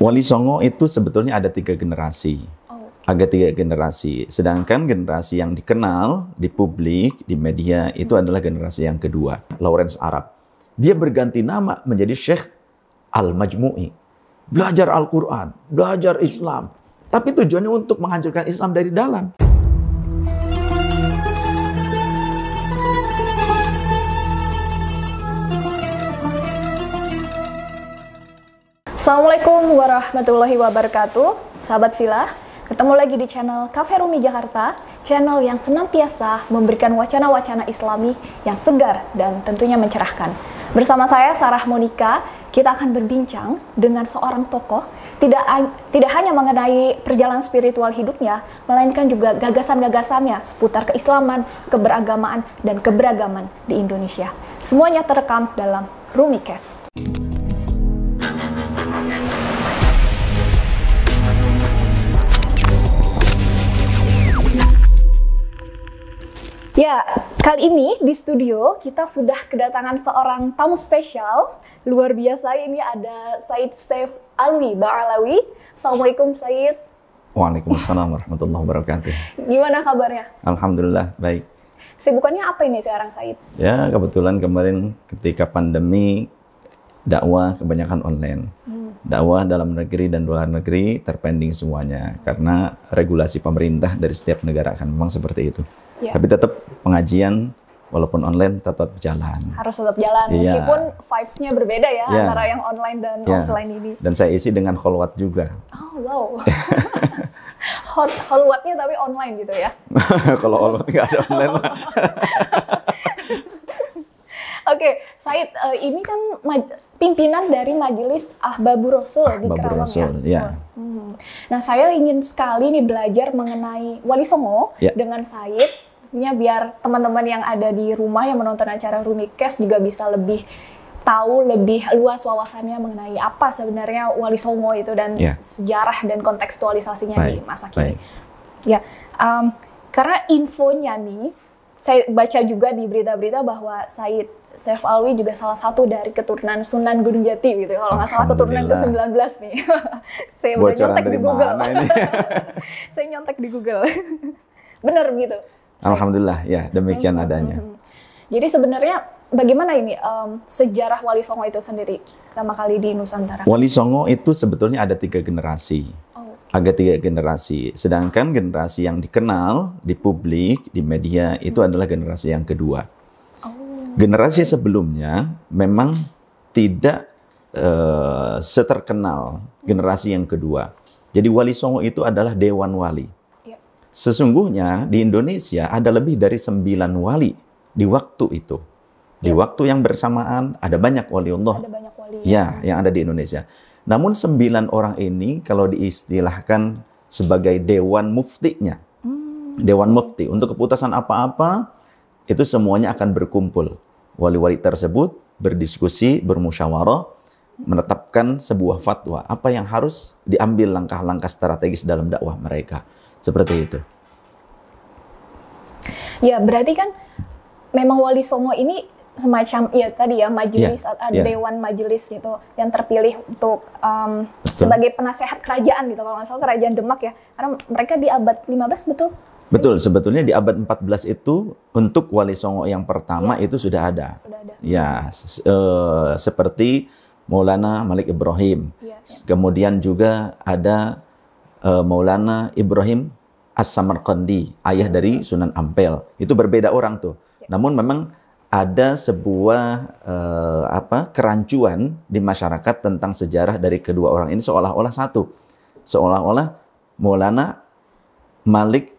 Wali Songo itu sebetulnya ada tiga generasi. Oh, Ada tiga generasi. Sedangkan generasi yang dikenal di publik, di media, itu adalah generasi yang kedua. Lawrence Arab. Dia berganti nama menjadi Syekh Al-Majmu'i. Belajar Al-Quran, belajar Islam. Tapi tujuannya untuk menghancurkan Islam dari dalam. Assalamualaikum warahmatullahi wabarakatuh, sahabat Villa. Ketemu lagi di channel Cafe Rumi Jakarta, channel yang senantiasa memberikan wacana-wacana Islami yang segar dan tentunya mencerahkan. Bersama saya Sarah Monika, kita akan berbincang dengan seorang tokoh tidak tidak hanya mengenai perjalanan spiritual hidupnya, melainkan juga gagasan-gagasannya seputar keislaman, keberagamaan, dan keberagaman di Indonesia. Semuanya terekam dalam Rumicast. Ya, kali ini di studio kita sudah kedatangan seorang tamu spesial. Luar biasa ini ada Said Saif Alwi Ba'alawi. Assalamualaikum Said. Waalaikumsalam warahmatullahi wabarakatuh. Gimana kabarnya? Alhamdulillah, baik. Sibukannya apa ini sekarang Said? Ya, kebetulan kemarin ketika pandemi dakwah kebanyakan online. Dakwah dalam negeri dan luar negeri terpending semuanya karena regulasi pemerintah dari setiap negara kan memang seperti itu. Ya. Tapi tetap pengajian walaupun online tetap jalan. Harus tetap jalan Iya. meskipun vibes-nya berbeda ya Iya. antara yang online dan Ya. offline ini. Dan saya isi dengan kholwat juga. Oh, wow. Hot holwatnya tapi online gitu ya. Kalau kholwat nggak ada online mah. Oke, Said, eh, ini kan pimpinan dari Majelis Ahbabur Rasul di Ahbabur Kerawang Rasul, ya. Hmm. Nah, saya ingin sekali nih belajar mengenai Wali Songo Ya. dengan Said. Tentunya biar teman-teman yang ada di rumah yang menonton acara Rumicast juga bisa lebih tahu lebih luas wawasannya mengenai apa sebenarnya Wali Songo itu dan Ya. sejarah dan kontekstualisasinya di Baik, masa kini. baik. Ya, em, karena infonya nih, saya baca juga di berita-berita bahwa Said Saif Alwi juga salah satu dari keturunan Sunan Gunung Jati gitu. Kalau nggak salah keturunan Alhamdulillah. ke-19 nih. saya udah nyontek di Google. saya nyontek di Google. Bener gitu. Alhamdulillah, ya demikian Mhm, adanya. mhm. Jadi sebenarnya bagaimana ini em, sejarah Wali Songo itu sendiri pertama kali di Nusantara? Wali Songo itu sebetulnya ada tiga generasi. Oh, Ada tiga generasi. Sedangkan generasi yang dikenal di publik, di media, itu adalah generasi yang kedua. oh, Generasi sebelumnya memang tidak eh, seterkenal generasi yang kedua. Jadi Wali Songo itu adalah Dewan Wali. Sesungguhnya di Indonesia ada lebih dari sembilan wali di waktu itu. Di Iya. waktu yang bersamaan ada banyak waliullah ada banyak wali. Ya, yang ada di Indonesia. Namun sembilan orang ini kalau diistilahkan sebagai dewan muftinya, Hmm, dewan mufti untuk keputusan apa-apa itu semuanya akan berkumpul. Wali-wali tersebut berdiskusi, bermusyawarah, menetapkan sebuah fatwa apa yang harus diambil langkah-langkah strategis dalam dakwah mereka. Seperti itu. Ya, berarti kan memang Wali Songo ini semacam ya tadi ya majelis Iya, ada iya. dewan majelis gitu yang terpilih untuk Betul. sebagai penasehat kerajaan gitu kalau nggak salah kerajaan Demak ya karena mereka di abad 15 betul Betul, sebetulnya di abad 14 itu untuk Wali Songo yang pertama Iya. itu sudah ada. sudah ada Ya, s- eh, seperti Maulana Malik Ibrahim. Iya, iya. Kemudian juga ada eh, Maulana Ibrahim As-Samarqandi, ayah dari Sunan Ampel. Itu berbeda orang tuh. Ya. Namun memang ada sebuah eh, apa kerancuan di masyarakat tentang sejarah dari kedua orang ini seolah-olah satu. Seolah-olah Maulana Malik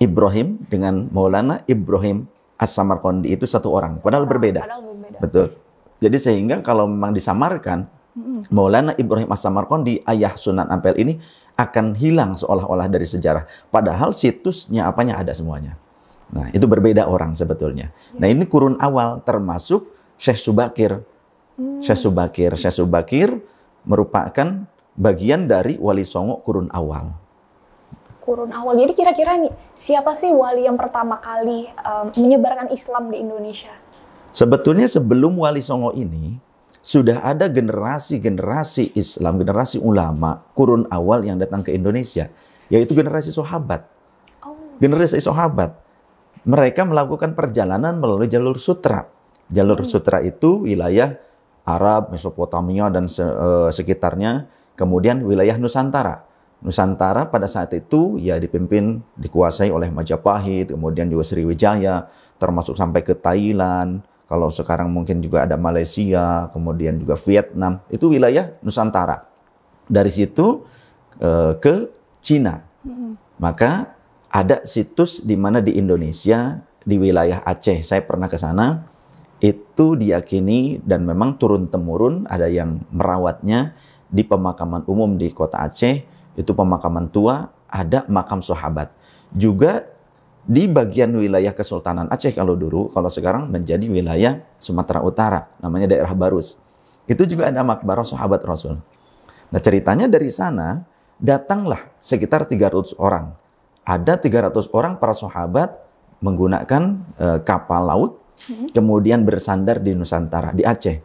Ibrahim dengan Maulana Ibrahim As-Samarqandi itu satu orang, padahal berbeda. padahal berbeda Betul. Jadi sehingga kalau memang disamarkan. Maulana Ibrahim As-Samarqandi, ayah Sunan Ampel ini akan hilang seolah-olah dari sejarah. Padahal situsnya apanya ada semuanya. Nah, itu berbeda orang sebetulnya. Nah, ini kurun awal termasuk Syekh Subakir. Hmm. Syekh Subakir, Syekh Subakir merupakan bagian dari Wali Songo kurun awal. kurun awal jadi kira-kira nih siapa sih wali yang pertama kali em, menyebarkan Islam di Indonesia Sebetulnya sebelum Wali Songo ini sudah ada generasi-generasi Islam, generasi ulama kurun awal yang datang ke Indonesia, yaitu generasi sahabat. Oh. Generasi sahabat. Mereka melakukan perjalanan melalui jalur sutra. Jalur sutra itu wilayah Arab, Mesopotamia dan se- eh, sekitarnya, kemudian wilayah Nusantara. Nusantara pada saat itu ya dipimpin, dikuasai oleh Majapahit, kemudian juga Sriwijaya, termasuk sampai ke Thailand. Kalau sekarang mungkin juga ada Malaysia, kemudian juga Vietnam. Itu wilayah Nusantara. Dari situ eh, ke Cina. Maka ada situs di mana di Indonesia, di wilayah Aceh, saya pernah ke sana, itu diyakini dan memang turun-temurun ada yang merawatnya di pemakaman umum di kota Aceh, itu pemakaman tua, ada makam sahabat. Juga di bagian wilayah Kesultanan Aceh kalau dulu, kalau sekarang menjadi wilayah Sumatera Utara, namanya daerah Barus. Itu juga ada makbarah sahabat Rasul. Nah ceritanya dari sana, datanglah sekitar 300 orang. Ada 300 orang para sahabat menggunakan eh, kapal laut, kemudian bersandar di Nusantara, di Aceh.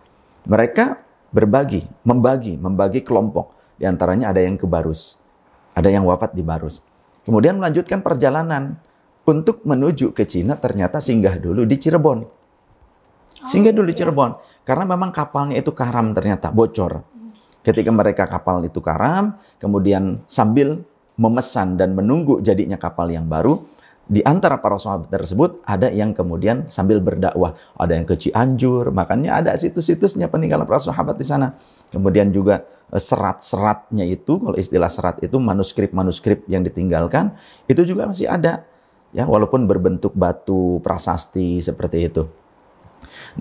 Mereka berbagi, membagi, membagi kelompok. Di antaranya ada yang ke Barus, ada yang wafat di Barus. Kemudian melanjutkan perjalanan untuk menuju ke Cina ternyata singgah dulu di Cirebon. Singgah dulu di Cirebon karena memang kapalnya itu karam ternyata bocor. Ketika mereka kapal itu karam, kemudian sambil memesan dan menunggu jadinya kapal yang baru, di antara para sahabat tersebut ada yang kemudian sambil berdakwah, ada yang ke Cianjur, makanya ada situs-situsnya peninggalan para sahabat di sana. Kemudian juga eh, serat-seratnya itu, kalau istilah serat itu manuskrip-manuskrip yang ditinggalkan, itu juga masih ada. Ya, walaupun berbentuk batu prasasti seperti itu.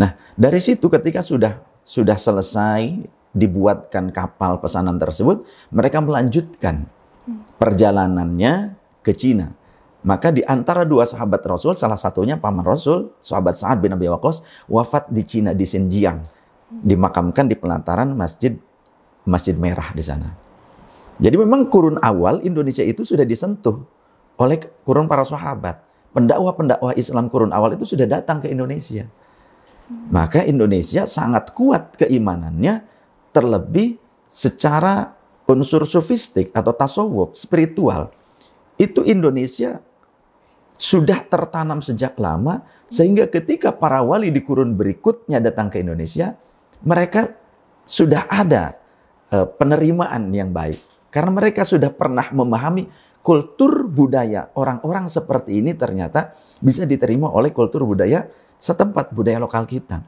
Nah, dari situ ketika sudah sudah selesai dibuatkan kapal pesanan tersebut, mereka melanjutkan perjalanannya ke Cina. Maka di antara dua sahabat Rasul, salah satunya paman Rasul, sahabat Sa'ad bin Abi Waqqas, wafat di Cina di Xinjiang, dimakamkan di pelataran masjid Masjid Merah di sana. Jadi memang kurun awal Indonesia itu sudah disentuh oleh kurun para sahabat. Pendakwah-pendakwah Islam kurun awal itu sudah datang ke Indonesia. Maka Indonesia sangat kuat keimanannya terlebih secara unsur sofistik atau tasawuf, spiritual. Itu Indonesia sudah tertanam sejak lama sehingga ketika para wali di kurun berikutnya datang ke Indonesia, mereka sudah ada eh, penerimaan yang baik. Karena mereka sudah pernah memahami kultur budaya orang-orang seperti ini ternyata bisa diterima oleh kultur budaya setempat budaya lokal kita.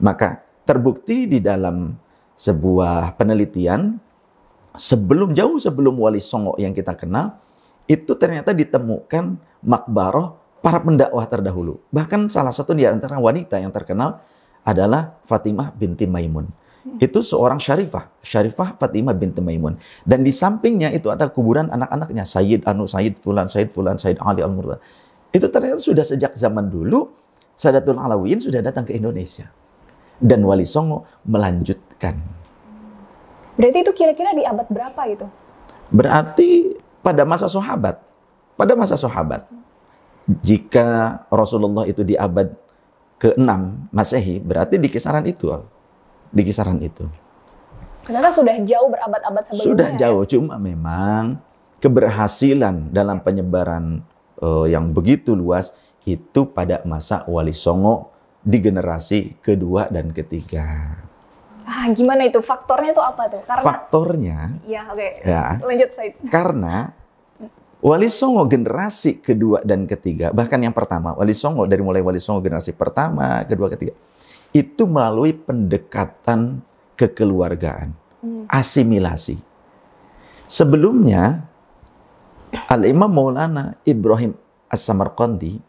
Maka terbukti di dalam sebuah penelitian sebelum jauh sebelum Wali Songo yang kita kenal itu ternyata ditemukan makbaroh para pendakwah terdahulu. Bahkan salah satu di antara wanita yang terkenal adalah Fatimah binti Maimun. Itu seorang syarifah, syarifah Fatimah binti Maimun. Dan di sampingnya itu ada kuburan anak-anaknya, Sayyid Anu, Sayyid Fulan, Sayyid Fulan, Sayyid Ali Al-Murtad. Itu ternyata sudah sejak zaman dulu Sadatul Alawiyin sudah datang ke Indonesia. Dan Wali Songo melanjutkan. Berarti itu kira-kira di abad berapa itu? Berarti pada masa sahabat. Pada masa sahabat. Jika Rasulullah itu di abad ke-6 Masehi, berarti di kisaran itu. Di kisaran itu. Ternyata sudah jauh berabad-abad sebelumnya. Sudah ya? jauh, cuma memang keberhasilan dalam penyebaran eh, yang begitu luas itu pada masa Wali Songo di generasi kedua dan ketiga. Ah, gimana itu? Faktornya itu apa tuh? Karena Faktornya ya oke. Ya. Lanjut Said. karena Wali Songo generasi kedua dan ketiga, bahkan yang pertama, Wali Songo dari mulai Wali Songo generasi pertama, kedua, ketiga, itu melalui pendekatan kekeluargaan, asimilasi. Sebelumnya, Al-Imam Maulana Ibrahim As-Samarqandi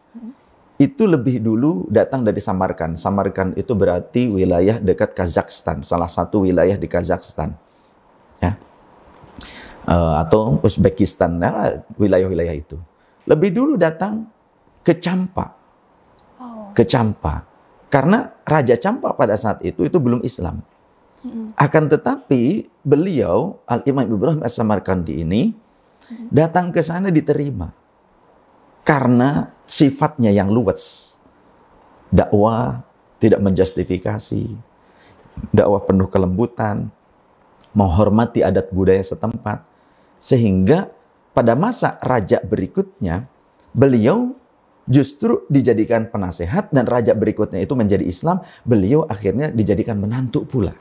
itu lebih dulu datang dari Samarkand. Samarkand itu berarti wilayah dekat Kazakhstan, salah satu wilayah di Kazakhstan. Ya. Eh, atau Uzbekistan, nah, wilayah-wilayah itu. Lebih dulu datang ke Campa, Oh. ke Campa. Karena Raja Campa pada saat itu itu belum Islam. Akan tetapi beliau Al-Imam Ibrahim As-Samarkandi ini datang ke sana diterima. Karena sifatnya yang luas. Dakwah tidak menjustifikasi. dakwah penuh kelembutan, menghormati adat budaya setempat. Sehingga pada masa raja berikutnya, beliau justru dijadikan penasehat dan raja berikutnya itu menjadi Islam, beliau akhirnya dijadikan menantu pula.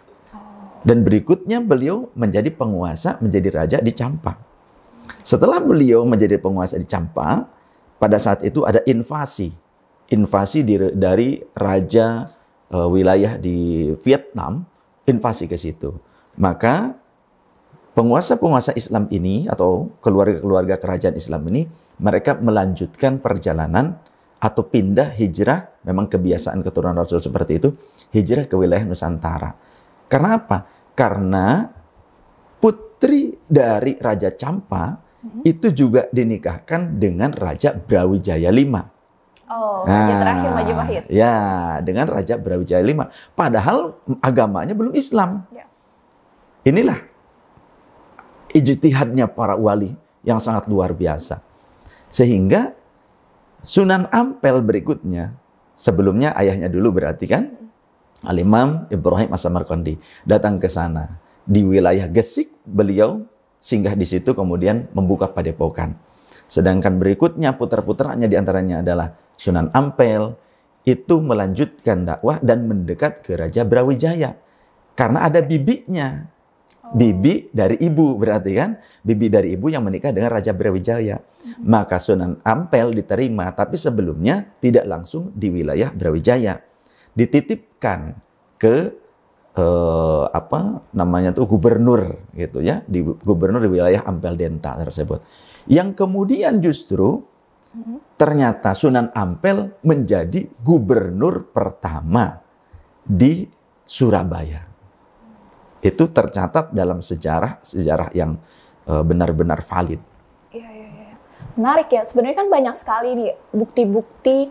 Dan berikutnya beliau menjadi penguasa, menjadi raja di Campa. Setelah beliau menjadi penguasa di Campa, pada saat itu ada invasi. Invasi dari raja uh, wilayah di Vietnam, invasi ke situ. Maka penguasa-penguasa Islam ini atau keluarga-keluarga kerajaan Islam ini mereka melanjutkan perjalanan atau pindah hijrah memang kebiasaan keturunan Rasul seperti itu hijrah ke wilayah Nusantara. Karena apa? Karena putri dari Raja Campa hmm. itu juga dinikahkan dengan Raja Brawijaya V. Oh, raja nah, terakhir Majapahit. Ya, dengan Raja Brawijaya V. Padahal agamanya belum Islam. Ya. Inilah ijtihadnya para wali yang sangat luar biasa. Sehingga Sunan Ampel berikutnya, sebelumnya ayahnya dulu berarti kan, Al-Imam Ibrahim As-Samarqandi datang ke sana. Di wilayah Gesik beliau singgah di situ kemudian membuka padepokan. Sedangkan berikutnya putra-putranya di antaranya adalah Sunan Ampel, itu melanjutkan dakwah dan mendekat ke Raja Brawijaya. Karena ada bibinya, bibi dari ibu berarti kan? Bibi dari ibu yang menikah dengan Raja Brawijaya. Maka Sunan Ampel diterima tapi sebelumnya tidak langsung di wilayah Brawijaya. Dititipkan ke eh, apa namanya tuh gubernur gitu ya di gubernur di wilayah Ampel Denta tersebut. Yang kemudian justru ternyata Sunan Ampel menjadi gubernur pertama di Surabaya itu tercatat dalam sejarah sejarah yang uh, benar-benar valid. Iya, iya, iya. Menarik ya. Sebenarnya kan banyak sekali nih bukti-bukti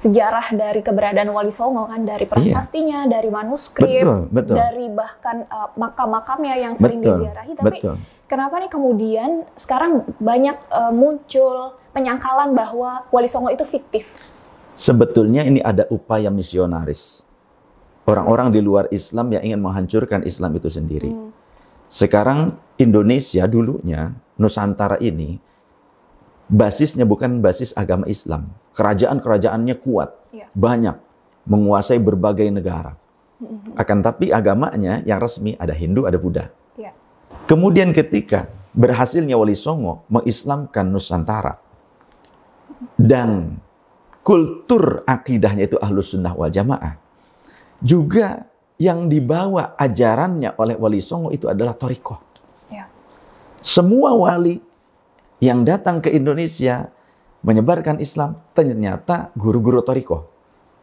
sejarah dari keberadaan Wali Songo kan dari iya. prasastinya, iya. dari manuskrip, betul, betul. dari bahkan uh, makam-makamnya yang sering betul, diziarahi. Tapi betul. kenapa nih kemudian sekarang banyak uh, muncul penyangkalan bahwa Wali Songo itu fiktif? Sebetulnya ini ada upaya misionaris orang-orang di luar Islam yang ingin menghancurkan Islam itu sendiri. Hmm. Sekarang Indonesia dulunya Nusantara ini basisnya bukan basis agama Islam. Kerajaan-kerajaannya kuat, ya. banyak, menguasai berbagai negara. Hmm. Akan tapi agamanya yang resmi ada Hindu, ada Buddha. Ya. Kemudian ketika berhasilnya Wali Songo mengislamkan Nusantara dan kultur akidahnya itu ahlus sunnah wal jamaah juga yang dibawa ajarannya oleh Wali Songo itu adalah Toriko. Ya. Semua wali yang datang ke Indonesia menyebarkan Islam ternyata guru-guru Toriko,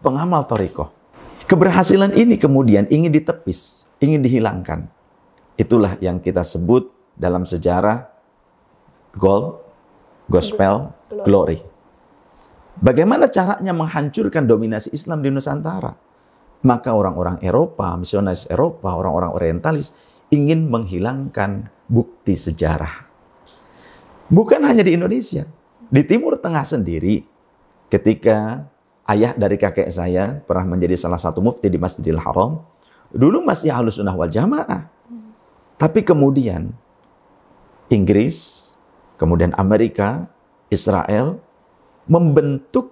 pengamal Toriko. Keberhasilan ini kemudian ingin ditepis, ingin dihilangkan. Itulah yang kita sebut dalam sejarah gold, gospel, glory. Bagaimana caranya menghancurkan dominasi Islam di Nusantara? Maka orang-orang Eropa, misionaris Eropa, orang-orang orientalis ingin menghilangkan bukti sejarah. Bukan hanya di Indonesia, di Timur Tengah sendiri ketika ayah dari kakek saya pernah menjadi salah satu mufti di Masjidil Haram, dulu masih halus sunnah wal jamaah. Tapi kemudian Inggris, kemudian Amerika, Israel membentuk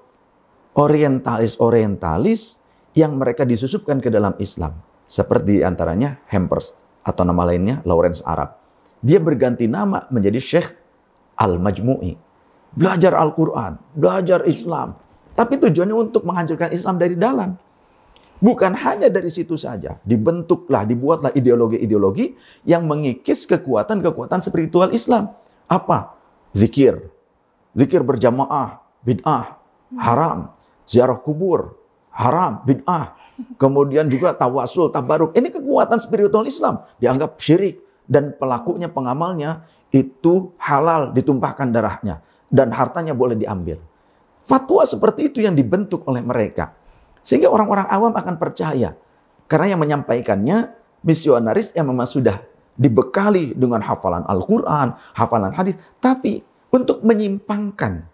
orientalis-orientalis yang mereka disusupkan ke dalam Islam. Seperti antaranya Hampers atau nama lainnya Lawrence Arab. Dia berganti nama menjadi Syekh Al-Majmu'i. Belajar Al-Quran, belajar Islam. Tapi tujuannya untuk menghancurkan Islam dari dalam. Bukan hanya dari situ saja. Dibentuklah, dibuatlah ideologi-ideologi yang mengikis kekuatan-kekuatan spiritual Islam. Apa? Zikir. Zikir berjamaah, bid'ah, haram, ziarah kubur, haram, bid'ah. Kemudian juga tawasul, tabaruk. Ini kekuatan spiritual Islam. Dianggap syirik. Dan pelakunya, pengamalnya, itu halal ditumpahkan darahnya. Dan hartanya boleh diambil. Fatwa seperti itu yang dibentuk oleh mereka. Sehingga orang-orang awam akan percaya. Karena yang menyampaikannya misionaris yang memang sudah dibekali dengan hafalan Al-Quran, hafalan hadis. Tapi untuk menyimpangkan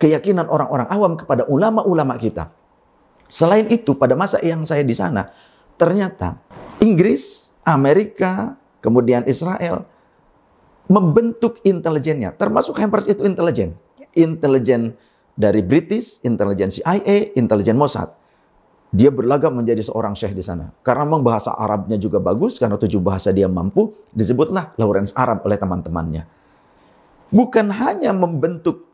keyakinan orang-orang awam kepada ulama-ulama kita Selain itu, pada masa yang saya di sana, ternyata Inggris, Amerika, kemudian Israel membentuk intelijennya, termasuk Hampers itu intelijen. Intelijen dari British, intelijen CIA, intelijen Mossad. Dia berlagak menjadi seorang syekh di sana. Karena memang bahasa Arabnya juga bagus, karena tujuh bahasa dia mampu, disebutlah Lawrence Arab oleh teman-temannya. Bukan hanya membentuk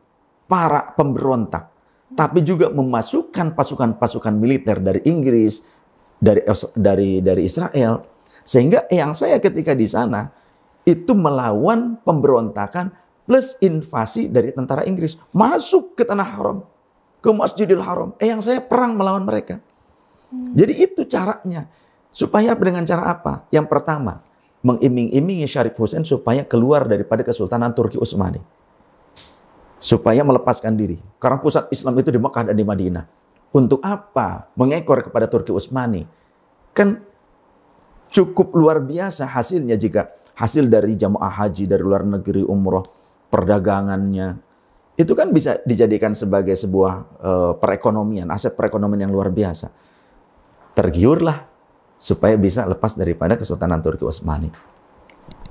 para pemberontak, tapi juga memasukkan pasukan-pasukan militer dari Inggris, dari dari dari Israel, sehingga yang saya ketika di sana itu melawan pemberontakan plus invasi dari tentara Inggris masuk ke tanah haram, ke Masjidil Haram. Eh yang saya perang melawan mereka. Hmm. Jadi itu caranya. Supaya dengan cara apa? Yang pertama, mengiming-imingi Syarif Hussein supaya keluar daripada Kesultanan Turki Utsmani. Supaya melepaskan diri. Karena pusat Islam itu di Mekah dan di Madinah. Untuk apa? Mengekor kepada Turki Utsmani. Kan cukup luar biasa hasilnya jika hasil dari jamaah haji dari luar negeri umroh perdagangannya itu kan bisa dijadikan sebagai sebuah uh, perekonomian aset perekonomian yang luar biasa tergiurlah supaya bisa lepas daripada Kesultanan Turki Utsmani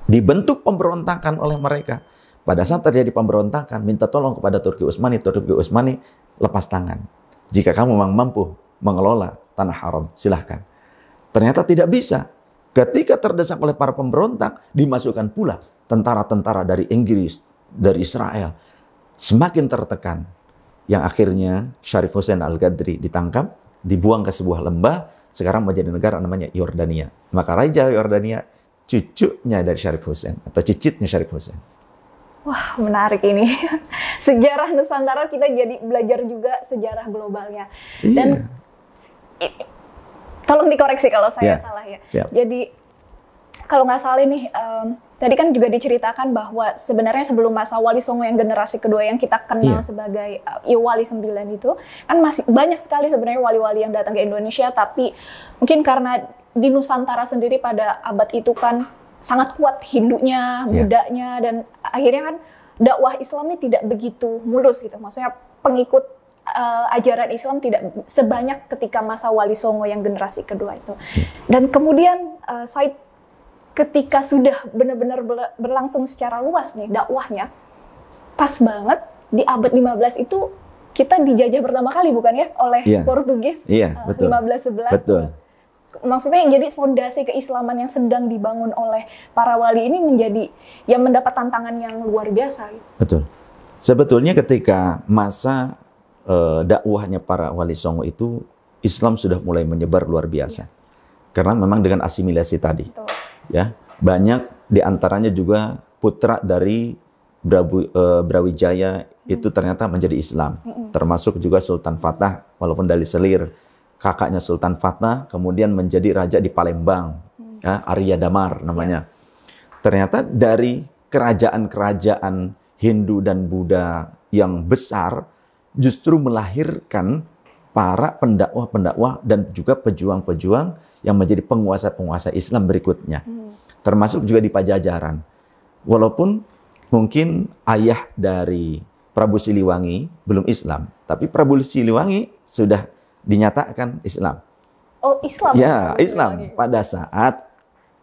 dibentuk pemberontakan oleh mereka pada saat terjadi pemberontakan minta tolong kepada Turki Utsmani Turki Utsmani lepas tangan jika kamu memang mampu mengelola tanah haram silahkan ternyata tidak bisa Ketika terdesak oleh para pemberontak, dimasukkan pula tentara-tentara dari Inggris, dari Israel. Semakin tertekan. Yang akhirnya Syarif Hussein Al-Gadri ditangkap, dibuang ke sebuah lembah, sekarang menjadi negara namanya Yordania. Maka Raja Yordania cucunya dari Syarif Hussein atau cicitnya Syarif Hussein. Wah, menarik ini. Sejarah Nusantara kita jadi belajar juga sejarah globalnya. Iya. Dan tolong dikoreksi kalau saya yeah. salah ya. Siap. Jadi kalau nggak salah nih, um, tadi kan juga diceritakan bahwa sebenarnya sebelum masa Wali Songo yang generasi kedua yang kita kenal yeah. sebagai uh, Wali Sembilan itu, kan masih banyak sekali sebenarnya wali-wali yang datang ke Indonesia, tapi mungkin karena di Nusantara sendiri pada abad itu kan sangat kuat Hindunya, iya. Budanya, yeah. dan akhirnya kan dakwah Islam ini tidak begitu mulus gitu. Maksudnya pengikut uh, ajaran Islam tidak sebanyak ketika masa Wali Songo yang generasi kedua itu. Dan kemudian uh, Said ketika sudah benar-benar berlangsung secara luas nih dakwahnya, pas banget di abad 15 itu kita dijajah pertama kali bukan ya oleh yeah. Portugis yeah, uh, betul. 1511. Betul. Maksudnya yang jadi fondasi keislaman yang sedang dibangun oleh para wali ini menjadi yang mendapat tantangan yang luar biasa. Betul. Sebetulnya ketika masa uh, dakwahnya para wali songo itu Islam sudah mulai menyebar luar biasa. Karena memang dengan asimilasi tadi. Betul. Ya, banyak di antaranya juga putra dari Brabu, uh, Brawijaya hmm. itu ternyata menjadi Islam. Hmm. Termasuk juga Sultan Fatah walaupun dari Selir. Kakaknya Sultan Fatah kemudian menjadi raja di Palembang. Hmm. Ya, Arya Damar namanya. Ya. Ternyata dari kerajaan-kerajaan Hindu dan Buddha yang besar justru melahirkan para pendakwah-pendakwah dan juga pejuang-pejuang yang menjadi penguasa-penguasa Islam berikutnya. Hmm. Termasuk juga di Pajajaran. Walaupun mungkin ayah dari Prabu Siliwangi belum Islam, tapi Prabu Siliwangi sudah dinyatakan Islam. Oh, Islam. Ya, Islam. Pada saat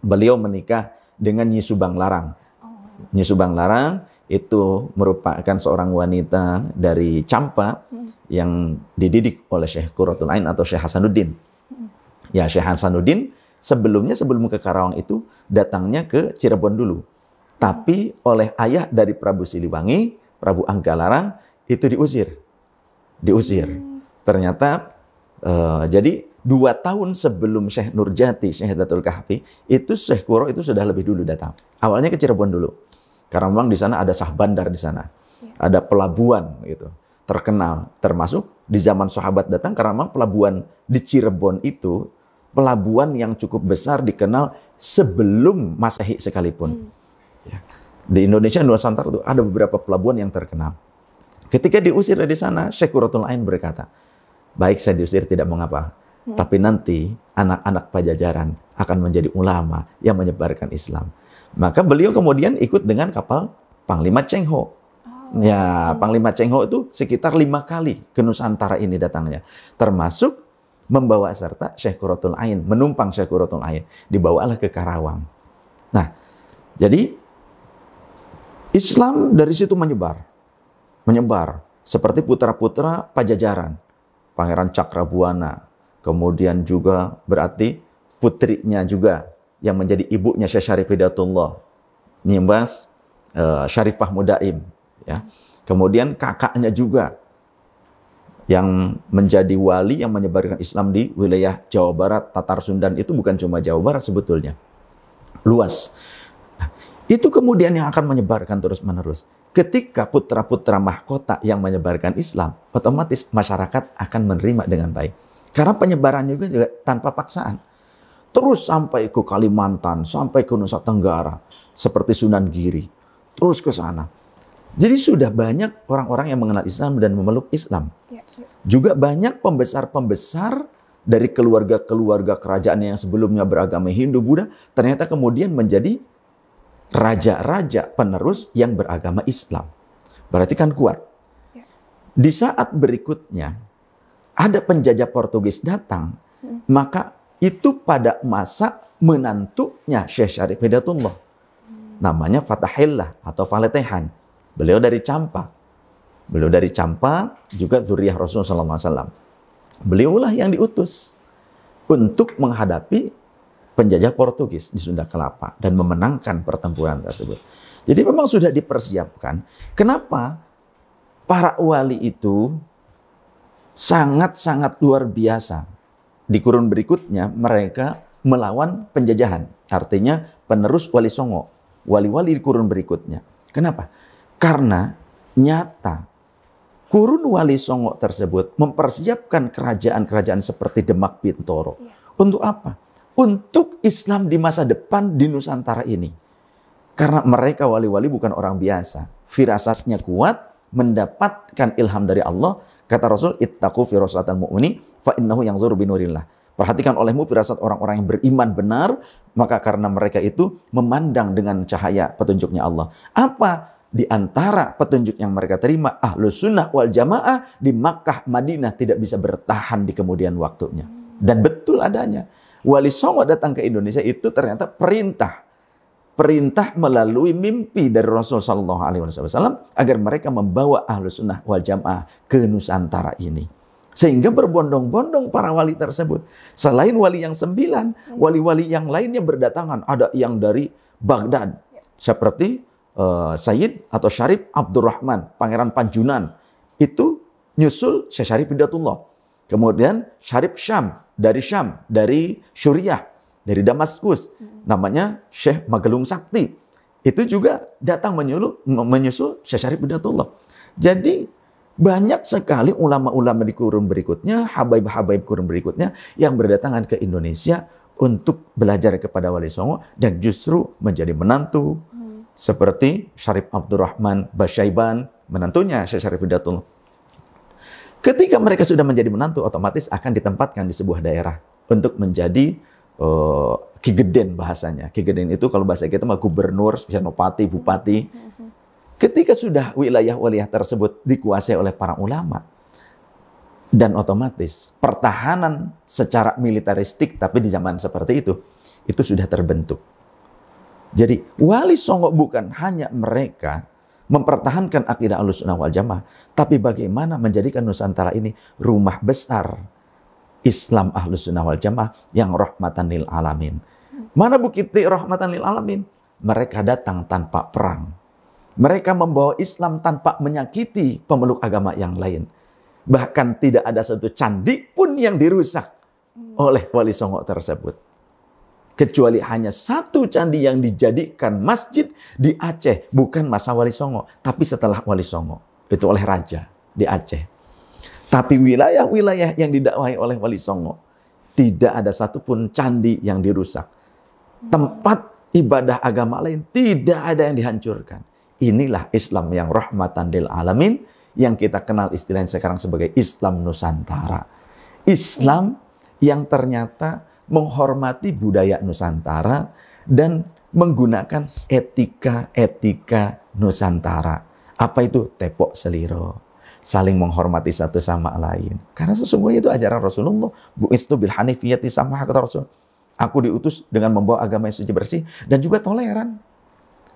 beliau menikah dengan Nyi Subang Larang. Oh. Nyi Subang Larang itu merupakan seorang wanita dari Campa hmm. yang dididik oleh Syekh Quratul Ain atau Syekh Hasanuddin. Hmm. Ya, Syekh Hasanuddin sebelumnya sebelum ke Karawang itu datangnya ke Cirebon dulu. Tapi oleh ayah dari Prabu Siliwangi, Prabu Anggalarang itu diusir. Diusir. Hmm. Ternyata uh, jadi dua tahun sebelum Syekh Nurjati, Syekh Datul Kahfi, itu Syekh Kuro itu sudah lebih dulu datang. Awalnya ke Cirebon dulu. Karena memang di sana ada sah bandar di sana. Ya. Ada pelabuhan gitu. Terkenal. Termasuk di zaman sahabat datang karena memang pelabuhan di Cirebon itu pelabuhan yang cukup besar dikenal sebelum Masehi sekalipun. Hmm. Ya. Di Indonesia Nusantara itu ada beberapa pelabuhan yang terkenal. Ketika diusir dari sana, Syekuratul Ain berkata, baik saya diusir tidak mengapa. Hmm. Tapi nanti anak-anak pajajaran akan menjadi ulama yang menyebarkan Islam. Maka beliau kemudian ikut dengan kapal Panglima Cheng Ho. Oh. Ya, Panglima Cheng Ho itu sekitar lima kali ke Nusantara ini datangnya. Termasuk membawa serta Syekh Quratul Ain, menumpang Syekh Quratul Ain, dibawalah ke Karawang. Nah, jadi Islam dari situ menyebar. Menyebar seperti putra-putra Pajajaran. Pangeran Cakrabuana, kemudian juga berarti putrinya juga yang menjadi ibunya Syekh Syarif Hidayatullah, Nyimbas uh, Syarifah Mudaim, ya. Kemudian kakaknya juga yang menjadi wali yang menyebarkan Islam di wilayah Jawa Barat, Tatar Sundan itu bukan cuma Jawa Barat sebetulnya. Luas. Nah, itu kemudian yang akan menyebarkan terus-menerus. Ketika putra-putra mahkota yang menyebarkan Islam, otomatis masyarakat akan menerima dengan baik. Karena penyebarannya juga, juga tanpa paksaan. Terus sampai ke Kalimantan, sampai ke Nusa Tenggara, seperti Sunan Giri. Terus ke sana jadi sudah banyak orang-orang yang mengenal Islam dan memeluk Islam. Ya, ya. Juga banyak pembesar-pembesar dari keluarga-keluarga kerajaan yang sebelumnya beragama Hindu Buddha ternyata kemudian menjadi raja-raja penerus yang beragama Islam. Berarti kan kuat. Ya. Di saat berikutnya ada penjajah Portugis datang, hmm. maka itu pada masa menantunya Syekh Syarif Hidayatullah. Hmm. Namanya Fatahillah atau Faletehan. Beliau dari Campa. Beliau dari Campa juga zuriyah Rasulullah SAW. Beliaulah yang diutus untuk menghadapi penjajah Portugis di Sunda Kelapa dan memenangkan pertempuran tersebut. Jadi memang sudah dipersiapkan. Kenapa para wali itu sangat-sangat luar biasa. Di kurun berikutnya mereka melawan penjajahan. Artinya penerus wali songo. Wali-wali di kurun berikutnya. Kenapa? Karena nyata kurun Wali Songo tersebut mempersiapkan kerajaan-kerajaan seperti Demak Bintoro. Ya. Untuk apa? Untuk Islam di masa depan di Nusantara ini. Karena mereka wali-wali bukan orang biasa. Firasatnya kuat, mendapatkan ilham dari Allah. Kata Rasul, ittaqu firasatan mu'mini fa innahu yang binurillah. Perhatikan olehmu firasat orang-orang yang beriman benar, maka karena mereka itu memandang dengan cahaya petunjuknya Allah. Apa di antara petunjuk yang mereka terima, ahlus sunnah wal jamaah di Makkah, Madinah tidak bisa bertahan di kemudian waktunya. Dan betul adanya. Wali Songo datang ke Indonesia itu ternyata perintah. Perintah melalui mimpi dari Rasulullah SAW agar mereka membawa ahlus sunnah wal jamaah ke Nusantara ini. Sehingga berbondong-bondong para wali tersebut. Selain wali yang sembilan, wali-wali yang lainnya berdatangan. Ada yang dari Baghdad. Seperti uh, Sayyid atau Syarif Abdurrahman, Pangeran Panjunan. Itu nyusul Syarif Bidatullah. Kemudian Syarif Syam, dari Syam, dari Syuriah, dari Damaskus. Namanya Syekh Magelung Sakti. Itu juga datang menyusul, menyusul Syekh Syarif Bidatullah. Jadi banyak sekali ulama-ulama di kurun berikutnya, habaib-habaib kurun berikutnya yang berdatangan ke Indonesia untuk belajar kepada Wali Songo dan justru menjadi menantu, seperti Syarif Abdurrahman Basyaiban, menantunya Syekh Syarif Hidatul. Ketika mereka sudah menjadi menantu, otomatis akan ditempatkan di sebuah daerah untuk menjadi uh, kigeden bahasanya. Kigeden itu kalau bahasa kita mah gubernur, senopati, bupati. Ketika sudah wilayah-wilayah tersebut dikuasai oleh para ulama, dan otomatis pertahanan secara militeristik, tapi di zaman seperti itu, itu sudah terbentuk jadi wali songo bukan hanya mereka mempertahankan akidah sunnah wal jamaah, tapi bagaimana menjadikan Nusantara ini rumah besar Islam sunnah wal jamaah yang rahmatan lil alamin. Mana bukti rahmatan lil alamin? Mereka datang tanpa perang. Mereka membawa Islam tanpa menyakiti pemeluk agama yang lain. Bahkan tidak ada satu candi pun yang dirusak oleh wali songo tersebut kecuali hanya satu candi yang dijadikan masjid di Aceh, bukan masa Wali Songo, tapi setelah Wali Songo, itu oleh raja di Aceh. Tapi wilayah-wilayah yang didakwahi oleh Wali Songo tidak ada satupun candi yang dirusak. Tempat ibadah agama lain tidak ada yang dihancurkan. Inilah Islam yang rahmatan lil alamin yang kita kenal istilahnya sekarang sebagai Islam Nusantara. Islam yang ternyata menghormati budaya Nusantara dan menggunakan etika-etika Nusantara. Apa itu? Tepok seliro, saling menghormati satu sama lain. Karena sesungguhnya itu ajaran Rasulullah. Bu itu bil hanifiyati sama kata Rasul. Aku diutus dengan membawa agama yang suci bersih dan juga toleran.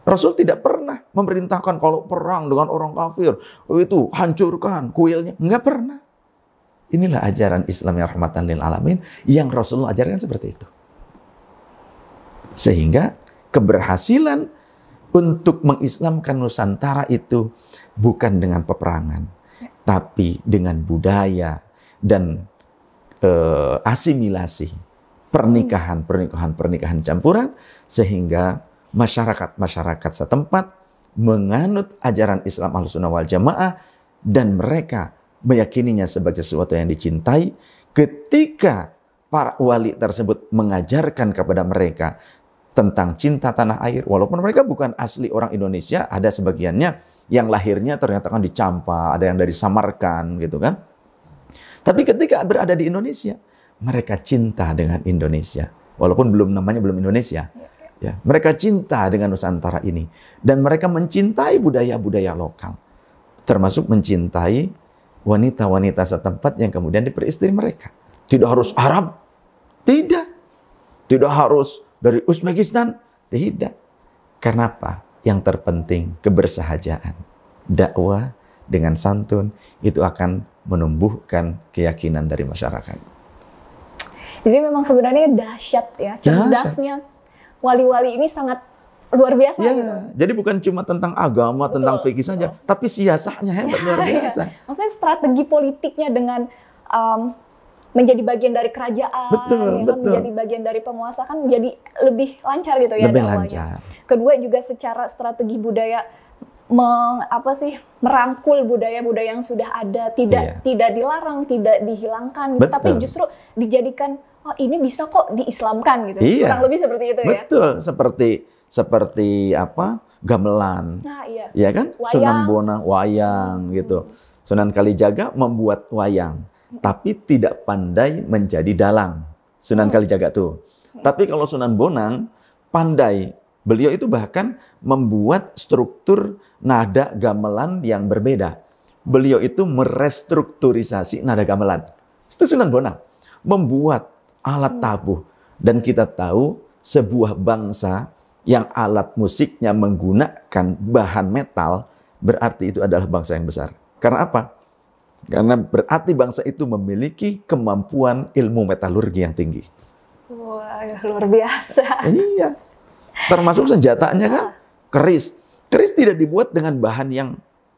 Rasul tidak pernah memerintahkan kalau perang dengan orang kafir itu hancurkan kuilnya. Enggak pernah. Inilah ajaran Islam yang rahmatan lil alamin yang Rasulullah ajarkan seperti itu. Sehingga keberhasilan untuk mengislamkan Nusantara itu bukan dengan peperangan, tapi dengan budaya dan uh, asimilasi pernikahan, pernikahan, pernikahan campuran sehingga masyarakat-masyarakat setempat menganut ajaran Islam Ahlussunnah wal Jamaah dan mereka meyakininya sebagai sesuatu yang dicintai ketika para wali tersebut mengajarkan kepada mereka tentang cinta tanah air. Walaupun mereka bukan asli orang Indonesia, ada sebagiannya yang lahirnya ternyata kan dicampa, ada yang dari Samarkan gitu kan. Tapi ketika berada di Indonesia, mereka cinta dengan Indonesia. Walaupun belum namanya belum Indonesia. Ya, mereka cinta dengan Nusantara ini dan mereka mencintai budaya-budaya lokal. Termasuk mencintai wanita-wanita setempat yang kemudian diperistri mereka. Tidak harus Arab. Tidak. Tidak harus dari Uzbekistan? Tidak. Karena apa? Yang terpenting kebersahajaan. Dakwah dengan santun itu akan menumbuhkan keyakinan dari masyarakat. Jadi memang sebenarnya dahsyat ya, cerdasnya wali-wali ini sangat luar biasa ya, gitu. Jadi bukan cuma tentang agama, betul, tentang fikih saja, tapi siasahnya hebat ya, luar iya. biasa. Ya. Maksudnya strategi politiknya dengan um, menjadi bagian dari kerajaan, betul, ya kan? betul. menjadi bagian dari penguasa kan menjadi lebih lancar gitu ya lebih lancar. Kedua juga secara strategi budaya meng, apa sih merangkul budaya-budaya yang sudah ada, tidak iya. tidak dilarang, tidak dihilangkan, gitu, tapi justru dijadikan oh ini bisa kok diislamkan gitu. Iya. Kurang lebih seperti itu betul. ya. Betul, seperti seperti apa? gamelan. Nah, iya. Ya kan? Wayang. Sunan Bonang wayang hmm. gitu. Sunan Kalijaga membuat wayang tapi tidak pandai menjadi dalang. Sunan hmm. Kalijaga tuh. Tapi kalau Sunan Bonang pandai. Beliau itu bahkan membuat struktur nada gamelan yang berbeda. Beliau itu merestrukturisasi nada gamelan. Itu Sunan Bonang. Membuat alat hmm. tabuh. Dan kita tahu sebuah bangsa yang alat musiknya menggunakan bahan metal, berarti itu adalah bangsa yang besar. Karena apa? Karena berarti bangsa itu memiliki kemampuan ilmu metalurgi yang tinggi. Wah, luar biasa. Iya. Termasuk senjatanya kan keris. Keris tidak dibuat dengan bahan yang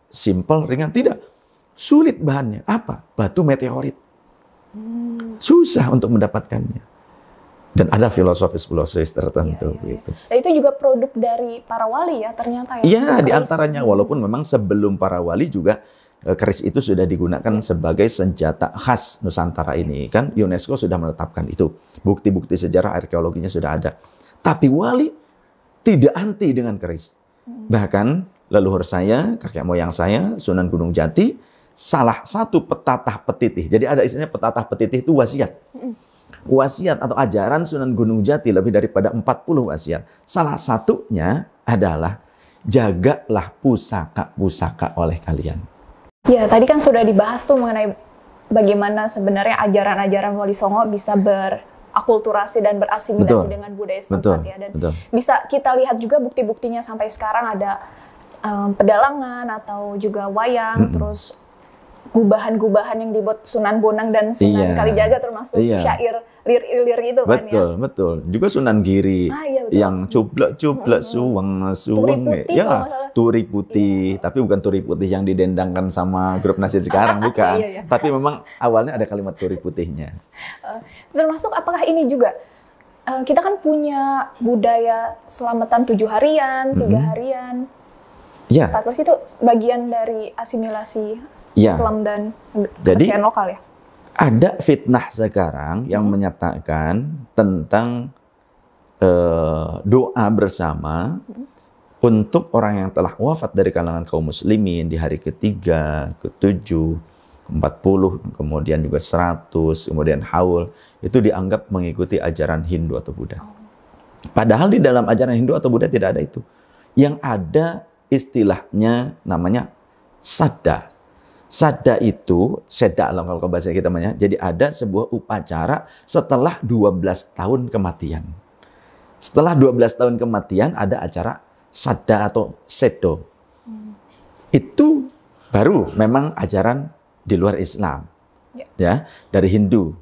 simpel, ringan. Tidak. Sulit bahannya. Apa? Batu meteorit. Hmm. Susah untuk mendapatkannya. Dan ada filosofis-filosofis tertentu ya, ya, gitu. Dan itu juga produk dari para wali ya ternyata ya. Iya, di antaranya walaupun memang sebelum para wali juga Eh, keris itu sudah digunakan sebagai senjata khas Nusantara ini kan? UNESCO sudah menetapkan itu. Bukti-bukti sejarah arkeologinya sudah ada. Tapi wali tidak anti dengan keris. Bahkan leluhur saya kakek moyang saya Sunan Gunung Jati salah satu petatah petitih. Jadi ada istilahnya petatah petitih itu wasiat wasiat atau ajaran Sunan Gunung Jati lebih daripada 40 wasiat salah satunya adalah jagalah pusaka-pusaka oleh kalian Ya, tadi kan sudah dibahas tuh mengenai bagaimana sebenarnya ajaran-ajaran Wali Songo bisa berakulturasi dan berasimilasi betul. dengan budaya setempat betul. ya. Dan betul. bisa kita lihat juga bukti-buktinya sampai sekarang ada um, pedalangan atau juga wayang, mm -hmm. terus gubahan-gubahan yang dibuat Sunan Bonang dan Sunan iya. Kalijaga termasuk iya. syair lir-lir itu kan ya. Betul, betul. Juga Sunan Giri ah, iya, yang cublek-cublek hmm. suweng suweng ya. Turi putih, tapi bukan turi putih yang didendangkan sama grup nasir sekarang bukan. iya, iya. Tapi memang awalnya ada kalimat turi putihnya. Uh, termasuk apakah ini juga uh, kita kan punya budaya selamatan tujuh harian, tiga mm -hmm. harian. Ya. Empat itu bagian dari asimilasi ya. Islam dan Jadi, lokal ya? Ada fitnah sekarang yang hmm. menyatakan tentang uh, doa bersama hmm. untuk orang yang telah wafat dari kalangan kaum muslimin di hari ketiga, ketujuh, empat puluh, kemudian juga seratus, kemudian haul, itu dianggap mengikuti ajaran Hindu atau Buddha. Oh. Padahal di dalam ajaran Hindu atau Buddha tidak ada itu. Yang ada istilahnya namanya sadda Sada itu, seda lah kalau bahasa kita namanya. Jadi ada sebuah upacara setelah 12 tahun kematian. Setelah 12 tahun kematian ada acara sada atau sedo. Itu baru memang ajaran di luar Islam. Ya. Ya, dari Hindu.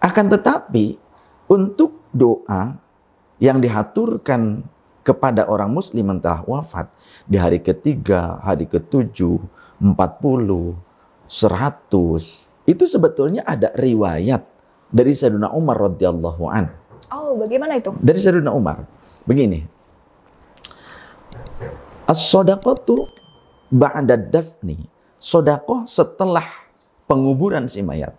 Akan tetapi untuk doa yang dihaturkan kepada orang muslim yang telah wafat di hari ketiga, hari ketujuh, empat puluh, seratus, itu sebetulnya ada riwayat dari Sayyidina Umar radhiyallahu an. Oh, bagaimana itu? Dari Sayyidina Umar. Begini. As-sadaqatu ba'da dafni. Sodakoh setelah penguburan si mayat.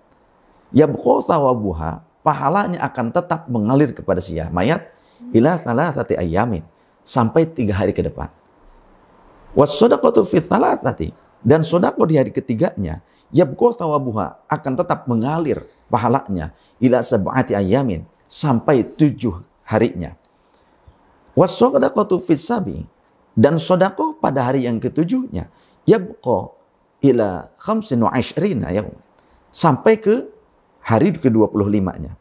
Yabqa thawabuha, pahalanya akan tetap mengalir kepada si mayat ila thalathati ayamin sampai tiga hari ke depan. Was sadaqatu fi thalathati dan sodako di hari ketiganya yabqa thawabuha akan tetap mengalir pahalanya ila sab'ati ayamin sampai tujuh harinya. Was sadaqatu fi sabi dan sodako pada hari yang ketujuhnya yabqa ila khamsin wa ashrina ya sampai ke hari ke-25-nya.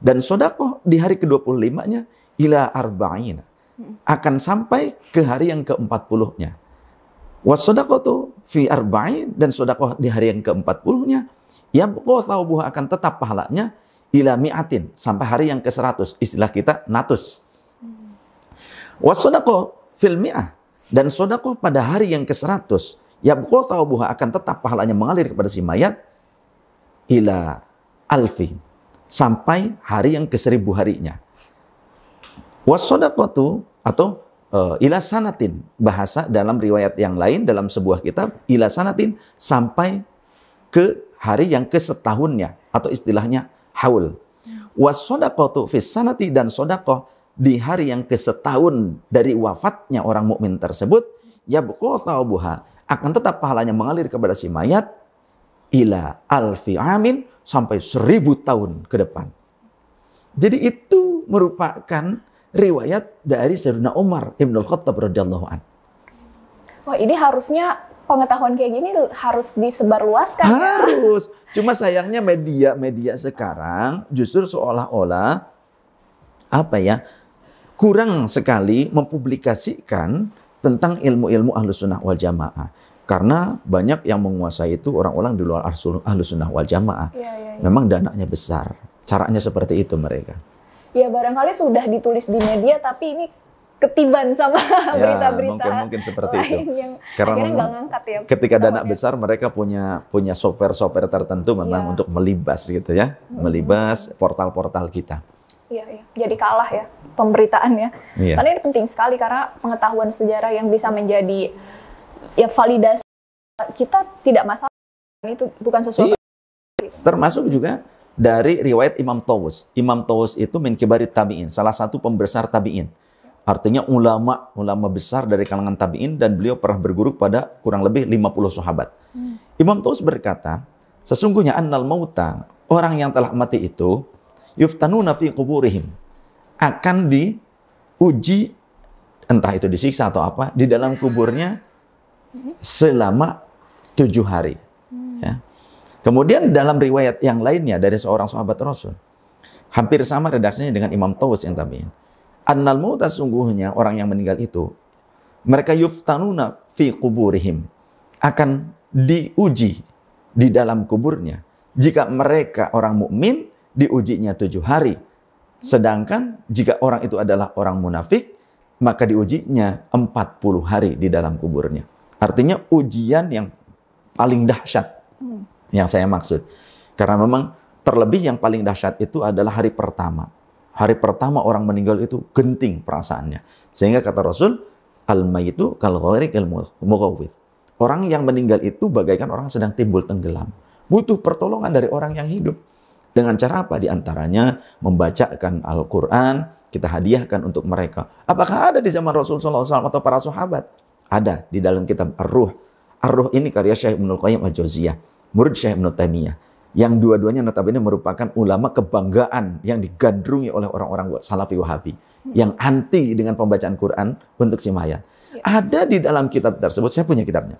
Dan sodako di hari ke-25-nya ila arba'ina akan sampai ke hari yang ke-40-nya. Was tu fi arba'in dan sodako di hari yang ke-40-nya ya thawabuha akan tetap pahalanya ila mi'atin sampai hari yang ke-100. Istilah kita natus. Was fil mi'ah dan sodako pada hari yang ke-100 Yabqa thawabuha akan tetap pahalanya mengalir kepada si mayat ila alfi sampai hari yang ke seribu harinya. Wasodaqatu atau uh, ila sanatin bahasa dalam riwayat yang lain dalam sebuah kitab ila sanatin sampai ke hari yang ke setahunnya atau istilahnya haul. Wasodaqatu fis sanati dan sodakoh di hari yang ke setahun dari wafatnya orang mukmin tersebut yabqa thawabuha akan tetap pahalanya mengalir kepada si mayat ila alfi amin sampai seribu tahun ke depan. Jadi itu merupakan riwayat dari Sayyidina Umar Ibn Khattab radhiyallahu an. Wah ini harusnya pengetahuan kayak gini harus disebarluaskan ya? Harus. Cuma sayangnya media-media sekarang justru seolah-olah apa ya kurang sekali mempublikasikan tentang ilmu-ilmu ahlus sunnah wal jamaah. Karena banyak yang menguasai itu orang-orang di luar ahlus sunnah wal jamaah. Ya, ya, ya. Memang dananya besar. Caranya seperti itu mereka. Ya barangkali sudah ditulis di media tapi ini ketiban sama ya, berita-berita ya, mungkin mungkin seperti lain itu. yang Karena akhirnya ngangkat ya. Ketika dana besar mereka punya punya software-software tertentu memang ya. untuk melibas gitu ya, hmm. melibas portal-portal kita. Iya, iya. Jadi kalah ya pemberitaannya. Iya. Karena ini penting sekali karena pengetahuan sejarah yang bisa menjadi ya validasi kita tidak masalah itu bukan sesuatu. Iya. Termasuk juga dari riwayat Imam Tawus. Imam Tawus itu min kibari tabi'in, salah satu pembesar tabi'in. Artinya ulama, ulama besar dari kalangan tabi'in dan beliau pernah berguru pada kurang lebih 50 sahabat. Hmm. Imam Tawus berkata, sesungguhnya annal mauta, orang yang telah mati itu yuftanuna fi kuburihim akan diuji entah itu disiksa atau apa di dalam kuburnya selama tujuh hari. Kemudian dalam riwayat yang lainnya dari seorang sahabat Rasul, hampir sama redaksinya dengan Imam Tawus yang tadi. Annal mauta sungguhnya orang yang meninggal itu, mereka yuftanuna fi kuburihim akan diuji di dalam kuburnya. Jika mereka orang mukmin diujinya tujuh hari. Sedangkan jika orang itu adalah orang munafik, maka diujinya 40 hari di dalam kuburnya. Artinya ujian yang paling dahsyat hmm. Yang saya maksud. Karena memang terlebih yang paling dahsyat itu adalah hari pertama. Hari pertama orang meninggal itu genting perasaannya. Sehingga kata Rasul, al itu kalau mughawwith. Orang yang meninggal itu bagaikan orang sedang timbul tenggelam. Butuh pertolongan dari orang yang hidup. Dengan cara apa? Di antaranya membacakan Al-Quran, kita hadiahkan untuk mereka. Apakah ada di zaman Rasulullah SAW atau para sahabat? Ada di dalam kitab Ar-Ruh. Ar-Ruh ini karya Syekh Ibnul Qayyim Al-Jauziyah, murid Syekh Ibnul Taimiyah. Yang dua-duanya notabene merupakan ulama kebanggaan yang digandrungi oleh orang-orang Salafi Wahabi. Yang anti dengan pembacaan Quran untuk si mayat. Ya. Ada di dalam kitab tersebut, saya punya kitabnya.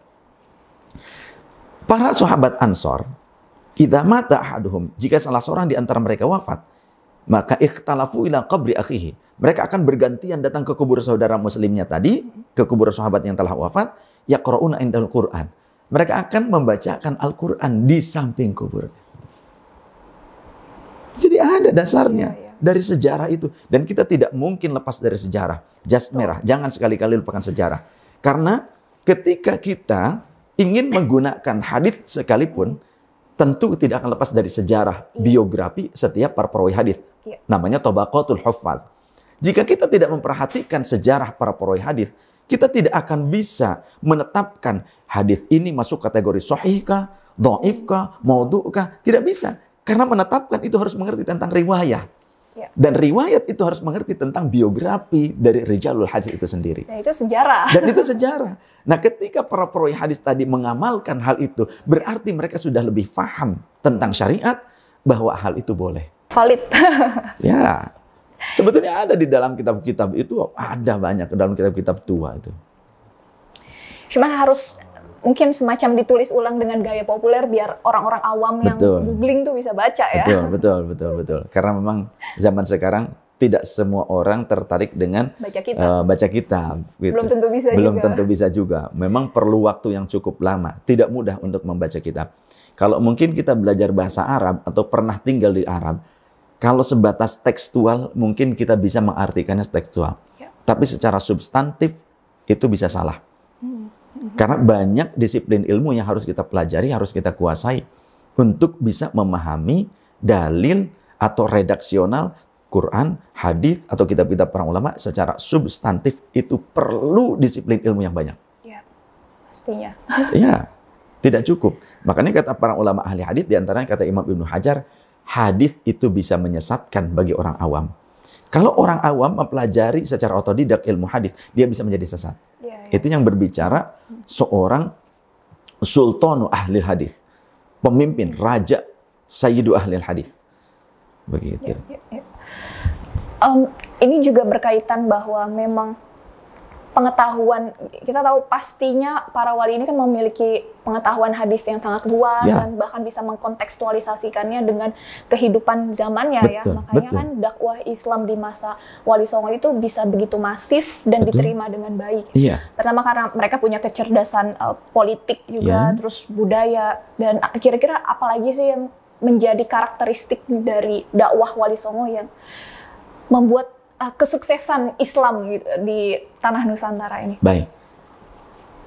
Para sahabat Ansor, idza mata ahaduhum, jika salah seorang di antara mereka wafat, maka ikhtalafu ila qabri akhihi. Mereka akan bergantian datang ke kubur saudara muslimnya tadi, ke kubur sahabat yang telah wafat, yaqra'una indal Qur'an. Mereka akan membacakan Al-Qur'an di samping kubur. Jadi ada dasarnya Iya, iya. dari sejarah itu dan kita tidak mungkin lepas dari sejarah. Jas merah, jangan sekali-kali lupakan sejarah. Karena ketika kita ingin menggunakan hadis sekalipun tentu tidak akan lepas dari sejarah biografi setiap para perawi hadis. Iya. Namanya Tabaqatul Huffaz. Jika kita tidak memperhatikan sejarah para perawi hadis, kita tidak akan bisa menetapkan hadis ini masuk kategori sahih kah, dhaif kah, maudhu kah? Tidak bisa. Karena menetapkan itu harus mengerti tentang riwayat. Ya. Dan riwayat itu harus mengerti tentang biografi dari rijalul hadis itu sendiri. Dan itu sejarah. Dan itu sejarah. Nah, ketika para perawi hadis tadi mengamalkan hal itu, berarti mereka sudah lebih paham tentang syariat bahwa hal itu boleh. Valid. Ya. Sebetulnya ada di dalam kitab-kitab itu ada banyak dalam kitab-kitab tua itu. Cuman harus mungkin semacam ditulis ulang dengan gaya populer biar orang-orang awam yang Betul. googling tuh bisa baca ya. Betul, betul, betul, betul. Karena memang zaman sekarang tidak semua orang tertarik dengan Baca kitab. eh, baca kitab. gitu. Belum tentu bisa Belum juga. tentu bisa juga. Memang perlu waktu yang cukup lama. Tidak mudah untuk membaca kitab. Kalau mungkin kita belajar bahasa Arab atau pernah tinggal di Arab, kalau sebatas tekstual mungkin kita bisa mengartikannya tekstual. Ya. Tapi secara substantif itu bisa salah. Hmm. Karena banyak disiplin ilmu yang harus kita pelajari, harus kita kuasai untuk bisa memahami dalil atau redaksional Quran, hadis atau kitab-kitab para ulama secara substantif itu perlu disiplin ilmu yang banyak. Ya, pastinya. Ya, tidak cukup. Makanya kata para ulama ahli hadis di antaranya kata Imam Ibnu Hajar, hadis itu bisa menyesatkan bagi orang awam. Kalau orang awam mempelajari secara otodidak ilmu hadis, dia bisa menjadi sesat. Ya, ya. Itu yang berbicara seorang sultanu ahli hadis. Pemimpin, raja, sayyidu ahli hadis. Begitu. Ya, ya, ya. Em, ini juga berkaitan bahwa memang pengetahuan kita tahu pastinya para wali ini kan memiliki pengetahuan hadis yang sangat luas Ya. dan bahkan bisa mengkontekstualisasikannya dengan kehidupan zamannya ya Betul, makanya betul. kan dakwah Islam di masa Wali Songo itu bisa begitu masif dan Betul. diterima dengan baik Iya, pertama karena mereka punya kecerdasan uh, politik juga Ya. terus budaya dan kira-kira apalagi sih yang menjadi karakteristik dari dakwah Wali Songo yang membuat uh, kesuksesan Islam gitu di tanah Nusantara ini baik.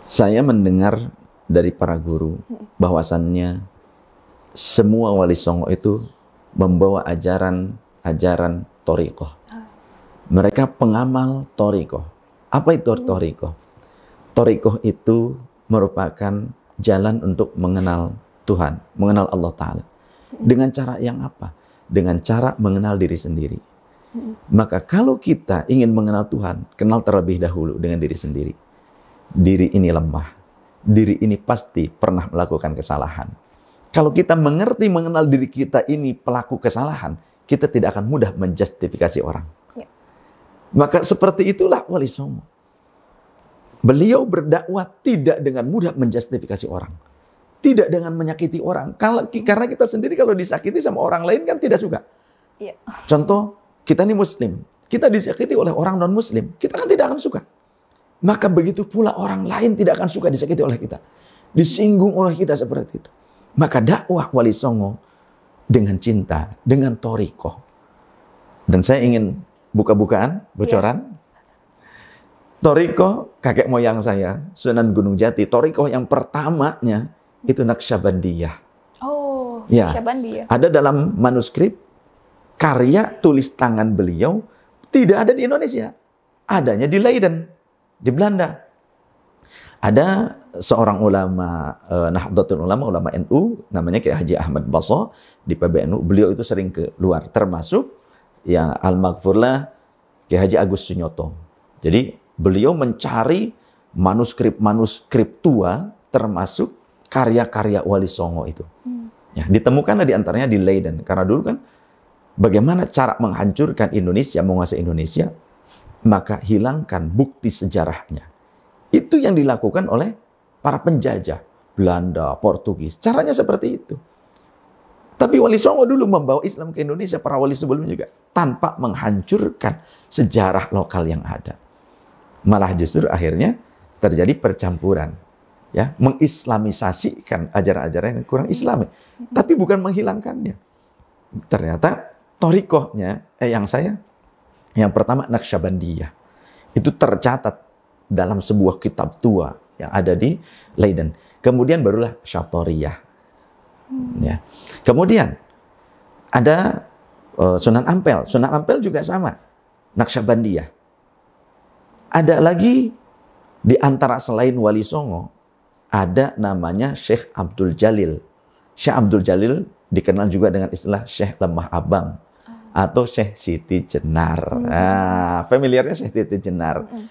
Saya mendengar dari para guru bahwasannya semua wali songo itu membawa ajaran-ajaran torikoh. Mereka pengamal torikoh. Apa itu torikoh? Torikoh itu merupakan jalan untuk mengenal Tuhan, mengenal Allah Ta'ala. Dengan cara yang apa? Dengan cara mengenal diri sendiri. Maka kalau kita ingin mengenal Tuhan, kenal terlebih dahulu dengan diri sendiri. Diri ini lemah. Diri ini pasti pernah melakukan kesalahan. Kalau kita mengerti mengenal diri kita ini pelaku kesalahan, kita tidak akan mudah menjustifikasi orang. Ya. Maka seperti itulah Wali Songo. Beliau berdakwah tidak dengan mudah menjustifikasi orang. Tidak dengan menyakiti orang. Karena kita sendiri kalau disakiti sama orang lain kan tidak suka. Iya. Contoh, kita ini muslim. Kita disakiti oleh orang non-muslim. Kita kan tidak akan suka. Maka begitu pula orang lain tidak akan suka disakiti oleh kita. Disinggung oleh kita seperti itu. Maka dakwah Wali Songo dengan cinta, dengan toriko. Dan saya ingin buka-bukaan, bocoran. Toriko, kakek moyang saya, Sunan Gunung Jati. Toriko yang pertamanya itu Naksabandiyah. oh Ya. Syabandi ya Ada dalam manuskrip karya tulis tangan beliau tidak ada di Indonesia. Adanya di Leiden, di Belanda. Ada seorang ulama eh, Nahdlatul Ulama, ulama NU, namanya kayak Haji Ahmad Baso di PBNU. Beliau itu sering ke luar, termasuk ya Al-Maghfurlah Kiai Haji Agus Sunyoto. Jadi beliau mencari manuskrip-manuskrip tua termasuk karya-karya Wali Songo itu. Hmm. Ya, ditemukanlah di antaranya di Leiden. Karena dulu kan bagaimana cara menghancurkan Indonesia, menguasai Indonesia, maka hilangkan bukti sejarahnya. Itu yang dilakukan oleh para penjajah. Belanda, Portugis. Caranya seperti itu. Tapi Wali Songo dulu membawa Islam ke Indonesia, para wali sebelumnya juga, tanpa menghancurkan sejarah lokal yang ada. Malah justru akhirnya terjadi percampuran, ya, mengislamisasikan ajaran-ajaran yang kurang islami, tapi bukan menghilangkannya. Ternyata torikohnya, eh yang saya, yang pertama Naqsyabandiyah, itu tercatat dalam sebuah kitab tua yang ada di Leiden. Kemudian barulah Syatoriyah. Hmm. Ya. Kemudian ada uh, Sunan Ampel. Sunan Ampel juga sama. Naksyabandiyah. Ada lagi di antara selain Wali Songo, ada namanya Syekh Abdul Jalil. Syekh Abdul Jalil dikenal juga dengan istilah Syekh Lemah Abang atau Syekh Siti Jenar. Hmm. Nah, familiarnya Syekh Siti Jenar. Hmm.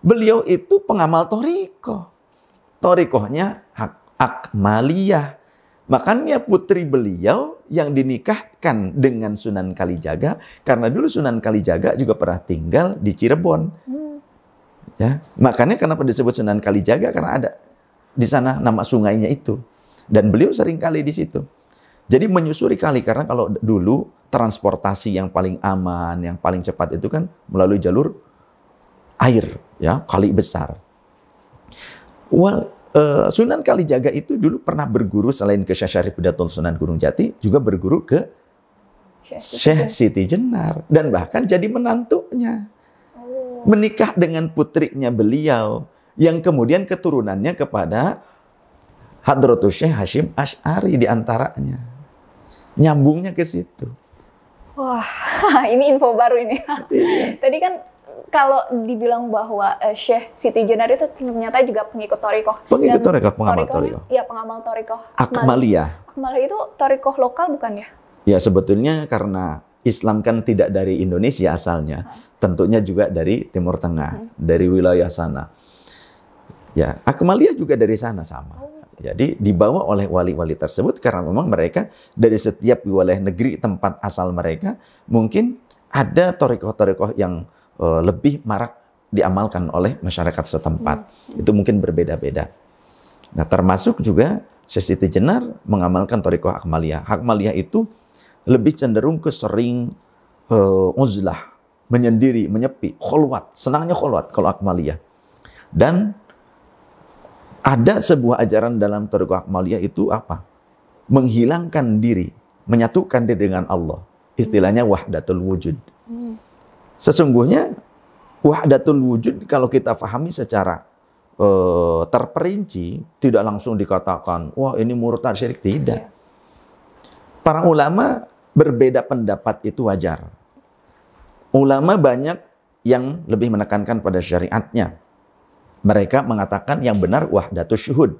Beliau itu pengamal toriko. Torikohnya Akmaliyah. Makanya putri beliau yang dinikahkan dengan Sunan Kalijaga, karena dulu Sunan Kalijaga juga pernah tinggal di Cirebon. Hmm. Ya, makanya kenapa disebut Sunan Kalijaga karena ada di sana nama sungainya itu. Dan beliau sering kali di situ. Jadi menyusuri kali karena kalau dulu transportasi yang paling aman, yang paling cepat itu kan melalui jalur air, ya, kali besar. Well, uh, Sunan Kalijaga itu dulu pernah berguru selain ke Syekh Syarif Sunan Gunung Jati, juga berguru ke Syekh Siti Jenar dan bahkan jadi menantunya. Oh. Menikah dengan putrinya beliau yang kemudian keturunannya kepada Hadratus Syekh Hashim Ash'ari di antaranya. Nyambungnya ke situ. Wah, ini info baru ini. Iya. Tadi kan kalau dibilang bahwa uh, Syekh Siti Jenar itu ternyata juga pengikut Torikoh. Pengikut Torikoh, pengamal Torikoh. Iya, pengamal Torikoh. Akmaliyah. Akmaliyah itu Torikoh lokal bukan ya? Ya, sebetulnya karena Islam kan tidak dari Indonesia asalnya. Hmm. Tentunya juga dari Timur Tengah, hmm. dari wilayah sana. Ya, Akmaliyah juga dari sana sama. Oh. Jadi dibawa oleh wali-wali tersebut karena memang mereka dari setiap wilayah negeri tempat asal mereka mungkin ada torikoh-torikoh yang uh, lebih marak diamalkan oleh masyarakat setempat. Hmm. Itu mungkin berbeda-beda. Nah, termasuk juga Syekh Siti Jenar mengamalkan Torikoh Akmaliyah. Akmaliyah itu lebih cenderung ke sering uh, uzlah, menyendiri, menyepi, kholwat. Senangnya kholwat kalau Akmaliyah. Dan ada sebuah ajaran dalam Torikoh Akmaliyah itu apa? Menghilangkan diri, menyatukan diri dengan Allah. Istilahnya wahdatul wujud. Hmm. Sesungguhnya wahdatul wujud kalau kita pahami secara uh, terperinci tidak langsung dikatakan wah ini murtad syirik tidak. Iya. Para ulama berbeda pendapat itu wajar. Ulama banyak yang lebih menekankan pada syariatnya. Mereka mengatakan yang benar wahdatul syuhud.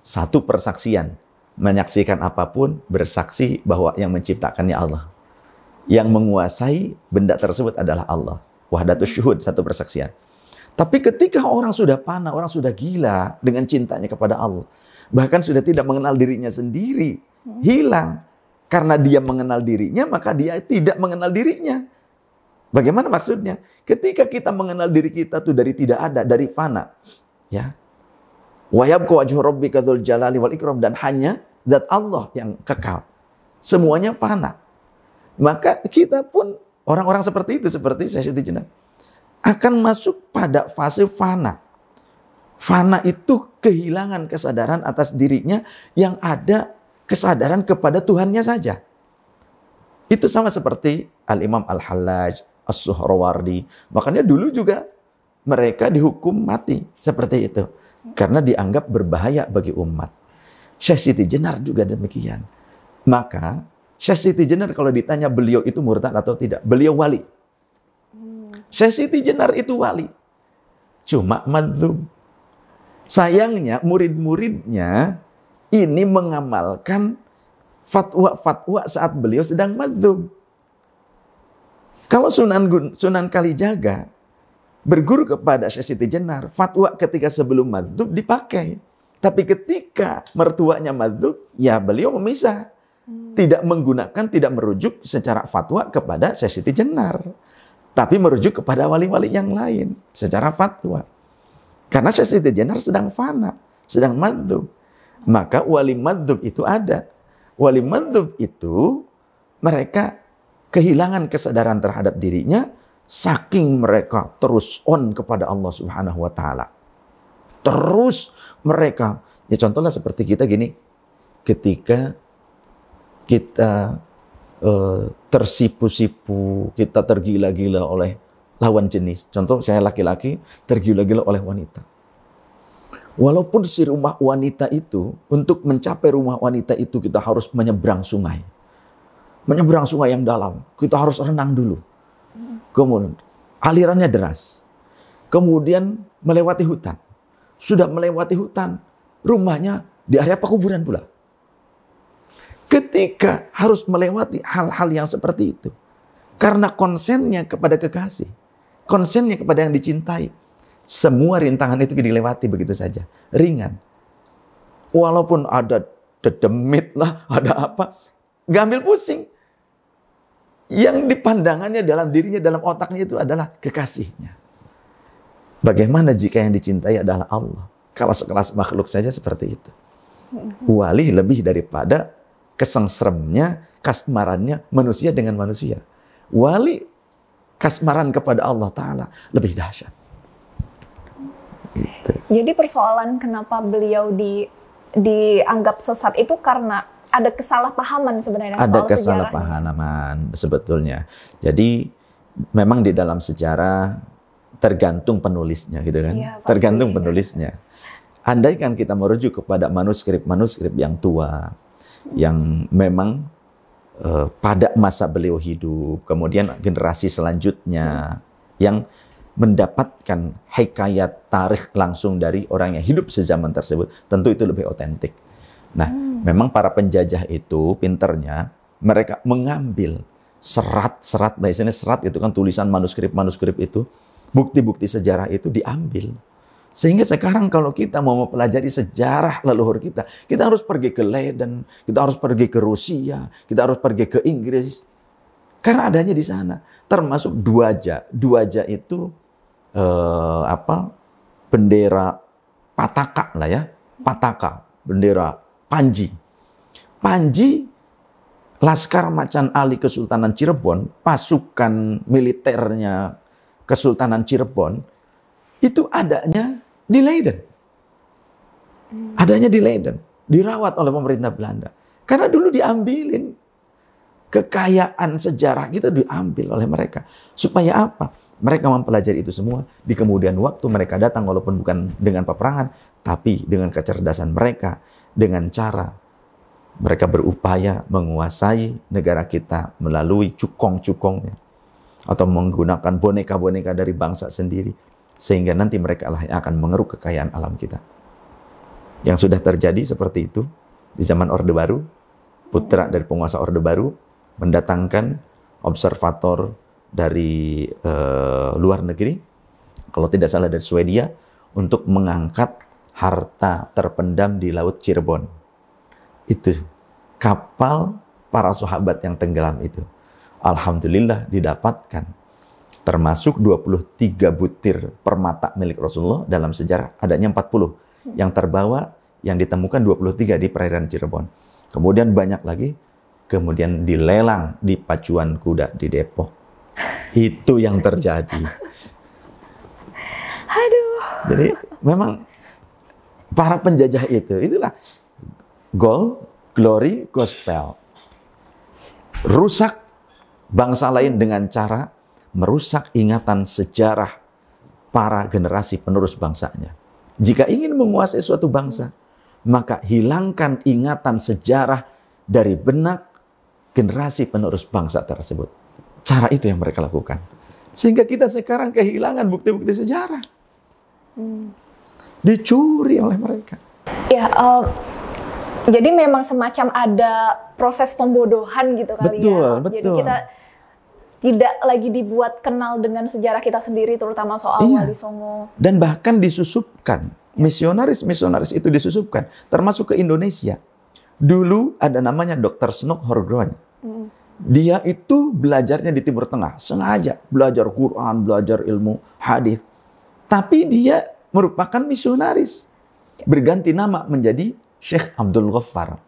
Satu persaksian. Menyaksikan apa pun, bersaksi bahwa yang menciptakannya Allah yang menguasai benda tersebut adalah Allah. Wahdatus syuhud, satu persaksian. Tapi ketika orang sudah panah, orang sudah gila dengan cintanya kepada Allah. Bahkan sudah tidak mengenal dirinya sendiri. Hilang. Karena dia mengenal dirinya, maka dia tidak mengenal dirinya. Bagaimana maksudnya? Ketika kita mengenal diri kita tuh dari tidak ada, dari fana. Ya. Wayabku wajhu rabbika dzul jalali wal ikram dan hanya zat Allah yang kekal. Semuanya fana. Maka kita pun orang-orang seperti itu, seperti saya Jenar, akan masuk pada fase fana. Fana itu kehilangan kesadaran atas dirinya yang ada kesadaran kepada Tuhannya saja. Itu sama seperti Al-Imam Al-Hallaj, As-Suhrawardi. Makanya dulu juga mereka dihukum mati seperti itu. Karena dianggap berbahaya bagi umat. Syekh Siti Jenar juga demikian. Maka Syekh Siti Jenar kalau ditanya beliau itu murtad atau tidak, beliau wali. Syekh Siti Jenar itu wali. Cuma madzub. Sayangnya murid-muridnya ini mengamalkan fatwa-fatwa saat beliau sedang madzub. Kalau Sunan Sunan Kalijaga berguru kepada Syekh Siti Jenar, fatwa ketika sebelum madzub dipakai. Tapi ketika mertuanya madzub, ya beliau memisah. Tidak menggunakan, tidak merujuk secara fatwa kepada Syekh Siti Jenar. Tapi merujuk kepada wali-wali yang lain secara fatwa. Karena Syekh Siti Jenar sedang fana, sedang madzub. Maka wali madzub itu ada. Wali madzub itu mereka kehilangan kesadaran terhadap dirinya saking mereka terus on kepada Allah Subhanahu wa taala. Terus mereka ya contohnya seperti kita gini ketika kita uh, tersipu-sipu, kita tergila-gila oleh lawan jenis. Contoh saya laki-laki tergila-gila oleh wanita. Walaupun si rumah wanita itu, untuk mencapai rumah wanita itu kita harus menyeberang sungai. Menyeberang sungai yang dalam. Kita harus renang dulu. Kemudian alirannya deras. Kemudian melewati hutan. Sudah melewati hutan, rumahnya di area pekuburan pula. Ketika harus melewati hal-hal yang seperti itu. Karena konsennya kepada kekasih. Konsennya kepada yang dicintai semua rintangan itu dilewati begitu saja. Ringan. Walaupun ada dedemit lah, ada apa. Gak ambil pusing. Yang dipandangannya dalam dirinya, dalam otaknya itu adalah kekasihnya. Bagaimana jika yang dicintai adalah Allah? Kalau sekelas makhluk saja seperti itu. Wali lebih daripada kesengsremnya, kasmarannya manusia dengan manusia. Wali kasmaran kepada Allah Ta'ala lebih dahsyat. Gitu. Jadi persoalan kenapa beliau di dianggap sesat itu karena ada kesalahpahaman sebenarnya ada kesalahpahaman sebetulnya. Jadi memang di dalam sejarah tergantung penulisnya gitu kan. Ya, tergantung penulisnya. Andai kan kita merujuk kepada manuskrip-manuskrip yang tua yang memang uh, pada masa beliau hidup, kemudian generasi selanjutnya yang mendapatkan hikayat tarikh langsung dari orang yang hidup sezaman tersebut, tentu itu lebih otentik. Nah, hmm. memang para penjajah itu pinternya mereka mengambil serat-serat, biasanya serat itu kan tulisan manuskrip-manuskrip itu, bukti-bukti sejarah itu diambil. Sehingga sekarang kalau kita mau mempelajari sejarah leluhur kita, kita harus pergi ke Leiden, kita harus pergi ke Rusia, kita harus pergi ke Inggris. Karena adanya di sana. Termasuk Duaja. Duaja itu eh, apa bendera Pataka lah ya, Pataka, bendera Panji. Panji Laskar Macan Ali Kesultanan Cirebon, pasukan militernya Kesultanan Cirebon, itu adanya di Leiden. Adanya di Leiden. Dirawat oleh pemerintah Belanda. Karena dulu diambilin. Kekayaan sejarah kita diambil oleh mereka. Supaya apa? Mereka mempelajari itu semua. Di kemudian waktu mereka datang walaupun bukan dengan peperangan, tapi dengan kecerdasan mereka, dengan cara mereka berupaya menguasai negara kita melalui cukong-cukongnya. Atau menggunakan boneka-boneka dari bangsa sendiri. Sehingga nanti mereka lah yang akan mengeruk kekayaan alam kita. Yang sudah terjadi seperti itu di zaman Orde Baru, putra dari penguasa Orde Baru mendatangkan observator dari uh, luar negeri, kalau tidak salah dari Swedia, untuk mengangkat harta terpendam di Laut Cirebon. Itu kapal para sahabat yang tenggelam itu. Alhamdulillah didapatkan. Termasuk 23 butir permata milik Rasulullah dalam sejarah adanya 40. Yang terbawa yang ditemukan 23 di perairan Cirebon. Kemudian banyak lagi, kemudian dilelang di pacuan kuda di Depok itu yang terjadi. Aduh. Jadi memang para penjajah itu, itulah goal, glory, gospel. Rusak bangsa lain dengan cara merusak ingatan sejarah para generasi penerus bangsanya. Jika ingin menguasai suatu bangsa, maka hilangkan ingatan sejarah dari benak generasi penerus bangsa tersebut. Cara itu yang mereka lakukan. Sehingga kita sekarang kehilangan bukti-bukti sejarah. Hmm. Dicuri oleh mereka. Ya, uh, jadi memang semacam ada proses pembodohan gitu kali betul, ya. Betul, Jadi kita tidak lagi dibuat kenal dengan sejarah kita sendiri, terutama soal iya. Wali Songo. Dan bahkan disusupkan. Misionaris-misionaris itu disusupkan. Termasuk ke Indonesia. Dulu ada namanya Dr. Snok Horgrone. Hmm dia itu belajarnya di Timur Tengah, sengaja belajar Quran, belajar ilmu hadis. Tapi dia merupakan misionaris. Berganti nama menjadi Syekh Abdul Ghaffar.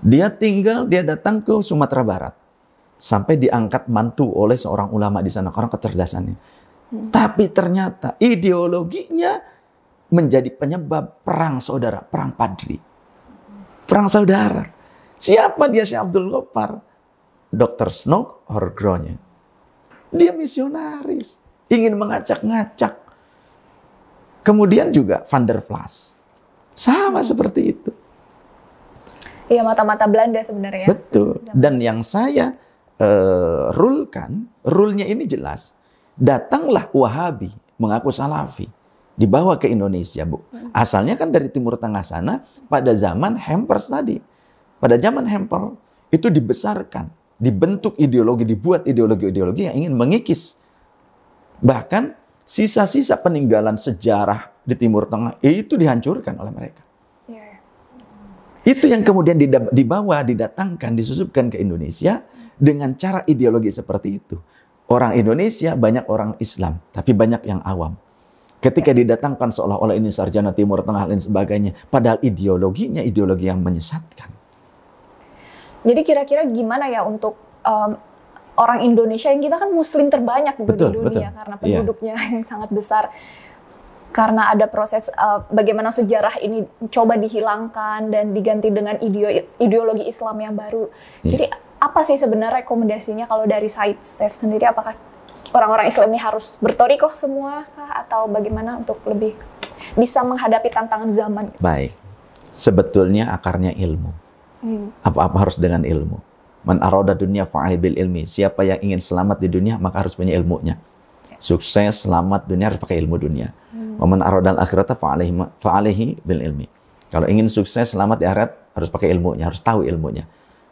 Dia tinggal, dia datang ke Sumatera Barat. Sampai diangkat mantu oleh seorang ulama di sana, karena kecerdasannya. Hmm. Tapi ternyata ideologinya menjadi penyebab perang saudara, perang padri. Perang saudara. Siapa dia Syekh Abdul Ghaffar? Dr. Snow Horgronya. Dia misionaris. Ingin mengacak-ngacak. Kemudian juga Van der Vlas. Sama seperti itu. Iya mata-mata Belanda sebenarnya. Betul. Dan yang saya uh, rulkan, rulnya ini jelas. Datanglah Wahabi mengaku Salafi dibawa ke Indonesia, Bu. Hmm. Asalnya kan dari Timur Tengah sana pada zaman Hampers tadi. Pada zaman Hamper itu dibesarkan, dibentuk ideologi, dibuat ideologi-ideologi yang ingin mengikis. Bahkan sisa-sisa peninggalan sejarah di Timur Tengah itu dihancurkan oleh mereka. Itu yang kemudian dibawa, didatangkan, disusupkan ke Indonesia dengan cara ideologi seperti itu. Orang Indonesia banyak orang Islam, tapi banyak yang awam. Ketika didatangkan seolah-olah ini sarjana Timur Tengah dan sebagainya, padahal ideologinya ideologi yang menyesatkan. Jadi kira-kira gimana ya untuk um, orang Indonesia yang kita kan Muslim terbanyak betul, di dunia betul. karena iya. penduduknya yeah. yang sangat besar karena ada proses uh, bagaimana sejarah ini coba dihilangkan dan diganti dengan ideologi Islam yang baru. Yeah. Jadi apa sih sebenarnya rekomendasinya kalau dari Said Saif sendiri? Apakah orang-orang Islam ini harus bertorikoh semua kah? atau bagaimana untuk lebih bisa menghadapi tantangan zaman? Baik, sebetulnya akarnya ilmu. Hmm. Apa-apa harus dengan ilmu. Man aroda dunia fa'ali bil ilmi. Siapa yang ingin selamat di dunia maka harus punya ilmunya. Ya. Sukses, selamat dunia harus pakai ilmu dunia. Waman aradal akhirata fa'alaihi fa'alaihi bil ilmi. Kalau ingin sukses selamat di akhirat harus pakai ilmunya, harus tahu ilmunya.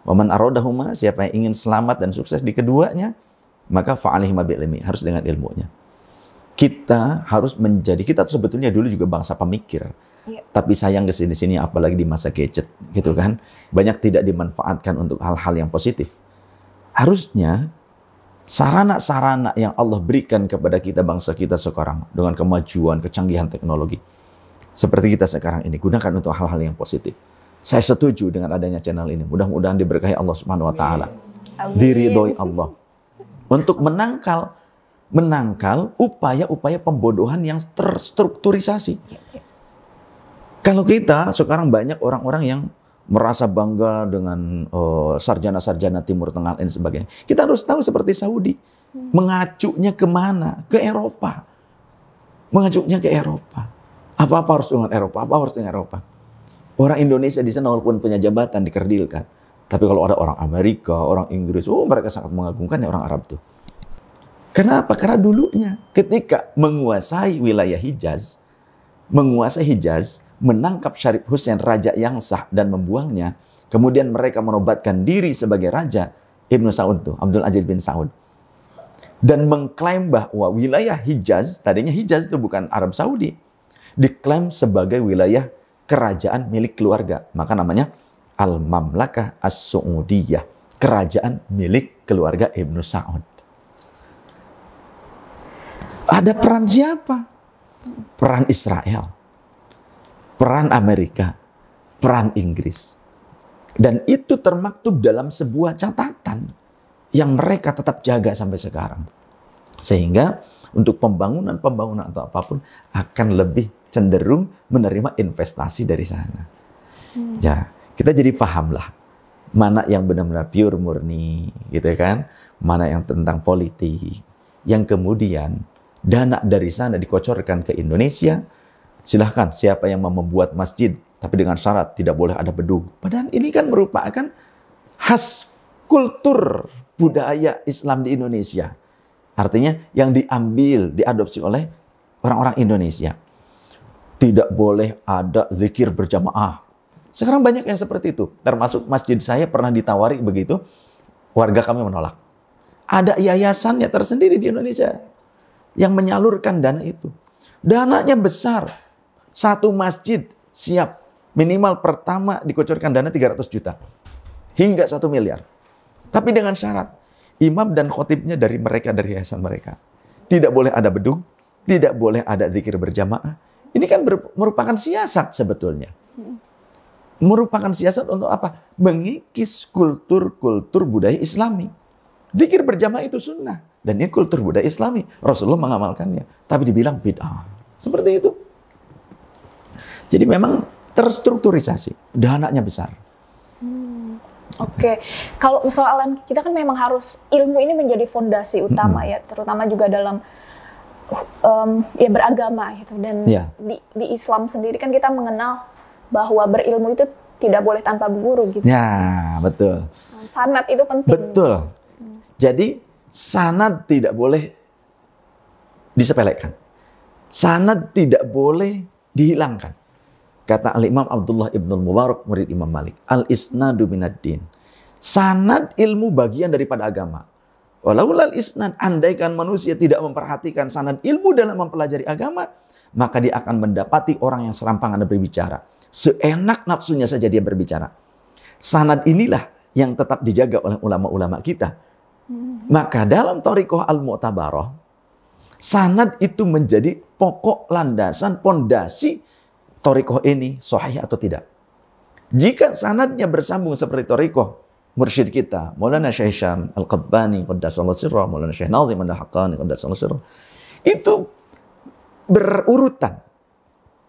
Waman aradahuma siapa yang ingin selamat dan sukses di keduanya, maka fa'alaihi bil ilmi, harus dengan ilmunya. Kita harus menjadi kita sebetulnya dulu juga bangsa pemikir. Ya. Tapi sayang ke sini-sini apalagi di masa gadget gitu kan. Banyak tidak dimanfaatkan untuk hal-hal yang positif. Harusnya sarana-sarana yang Allah berikan kepada kita bangsa kita sekarang dengan kemajuan, kecanggihan teknologi. Seperti kita sekarang ini, gunakan untuk hal-hal yang positif. Saya setuju dengan adanya channel ini. Mudah-mudahan diberkahi Allah Subhanahu wa taala. Diridhoi Allah. Untuk menangkal menangkal upaya-upaya pembodohan yang terstrukturisasi. Kalau kita sekarang banyak orang-orang yang merasa bangga dengan sarjana eh, sarjana-sarjana Timur Tengah dan sebagainya. Kita harus tahu seperti Saudi, hmm. mengacunya ke mana? Ke Eropa. Mengacunya ke Eropa. Apa-apa harus dengan Eropa, apa harus dengan Eropa. Orang Indonesia di sana walaupun punya jabatan dikerdilkan. Tapi kalau ada orang Amerika, orang Inggris, oh mereka sangat mengagumkan ya orang Arab tuh. Kenapa? Karena dulunya ketika menguasai wilayah Hijaz, menguasai Hijaz, menangkap Syarif Hussein, raja yang sah, dan membuangnya. Kemudian mereka menobatkan diri sebagai raja Ibnu Saud tuh, Abdul Aziz bin Saud. Dan mengklaim bahwa wilayah Hijaz, tadinya Hijaz itu bukan Arab Saudi, diklaim sebagai wilayah kerajaan milik keluarga. Maka namanya Al-Mamlakah As-Su'udiyah, kerajaan milik keluarga Ibnu Saud. Ada peran siapa? Peran Israel peran Amerika, peran Inggris. Dan itu termaktub dalam sebuah catatan yang mereka tetap jaga sampai sekarang. Sehingga untuk pembangunan-pembangunan atau apa pun akan lebih cenderung menerima investasi dari sana. Hmm. Ya, kita jadi pahamlah mana yang benar-benar pure murni, gitu kan? Mana yang tentang politik, yang kemudian dana dari sana dikocorkan ke Indonesia, silahkan siapa yang mau membuat masjid, tapi dengan syarat tidak boleh ada bedug. Padahal ini kan merupakan khas kultur budaya Islam di Indonesia. Artinya yang diambil, diadopsi oleh orang-orang Indonesia. Tidak boleh ada zikir berjamaah. Sekarang banyak yang seperti itu. Termasuk masjid saya pernah ditawari begitu. Warga kami menolak. Ada yayasannya tersendiri di Indonesia yang menyalurkan dana itu. Dananya besar. Satu masjid siap minimal pertama dikocorkan dana 300 juta. Hingga satu miliar. Tapi dengan syarat, imam dan khotibnya dari mereka, dari yayasan mereka. Tidak boleh ada bedung, tidak boleh ada zikir berjamaah. Ini kan merupakan siasat sebetulnya. merupakan siasat untuk apa? Mengikis kultur-kultur budaya Islami. Dikir berjamaah itu sunnah. Dan ini kultur budaya Islami. Rasulullah mengamalkannya. Tapi dibilang bid'ah. Seperti itu. Jadi memang terstrukturisasi. Dananya besar. Hmm, Oke, okay. kalau persoalan kita kan memang harus ilmu ini menjadi fondasi utama -hmm. ya, terutama juga dalam um, ya beragama gitu. Dan yeah. di, di Islam sendiri kan kita mengenal bahwa berilmu itu tidak boleh tanpa guru gitu. Ya, betul. Sanat itu penting. Betul. Jadi sanat tidak boleh disepelekan. Sanat tidak boleh dihilangkan. Kata Al-Imam Abdullah Ibn Mubarak, murid Imam Malik. Al-isnadu din. Sanad ilmu bagian daripada agama. Walaulal isnad, andaikan manusia tidak memperhatikan sanad ilmu dalam mempelajari agama, maka dia akan mendapati orang yang serampangan berbicara Seenak nafsunya saja dia berbicara. Sanad inilah yang tetap dijaga oleh ulama-ulama kita. Maka dalam Torikoh Al-Mu'tabarah, sanad itu menjadi pokok landasan, pondasi Torikoh ini sahih atau tidak. Jika sanadnya bersambung seperti Torikoh mursyid kita, Maulana Syekh Syam Al-Qabbani, Qaddasallahu sirrah, Maulana Syekh Nazim Al-Haqqani, Qaddasallahu sirrah, itu berurutan.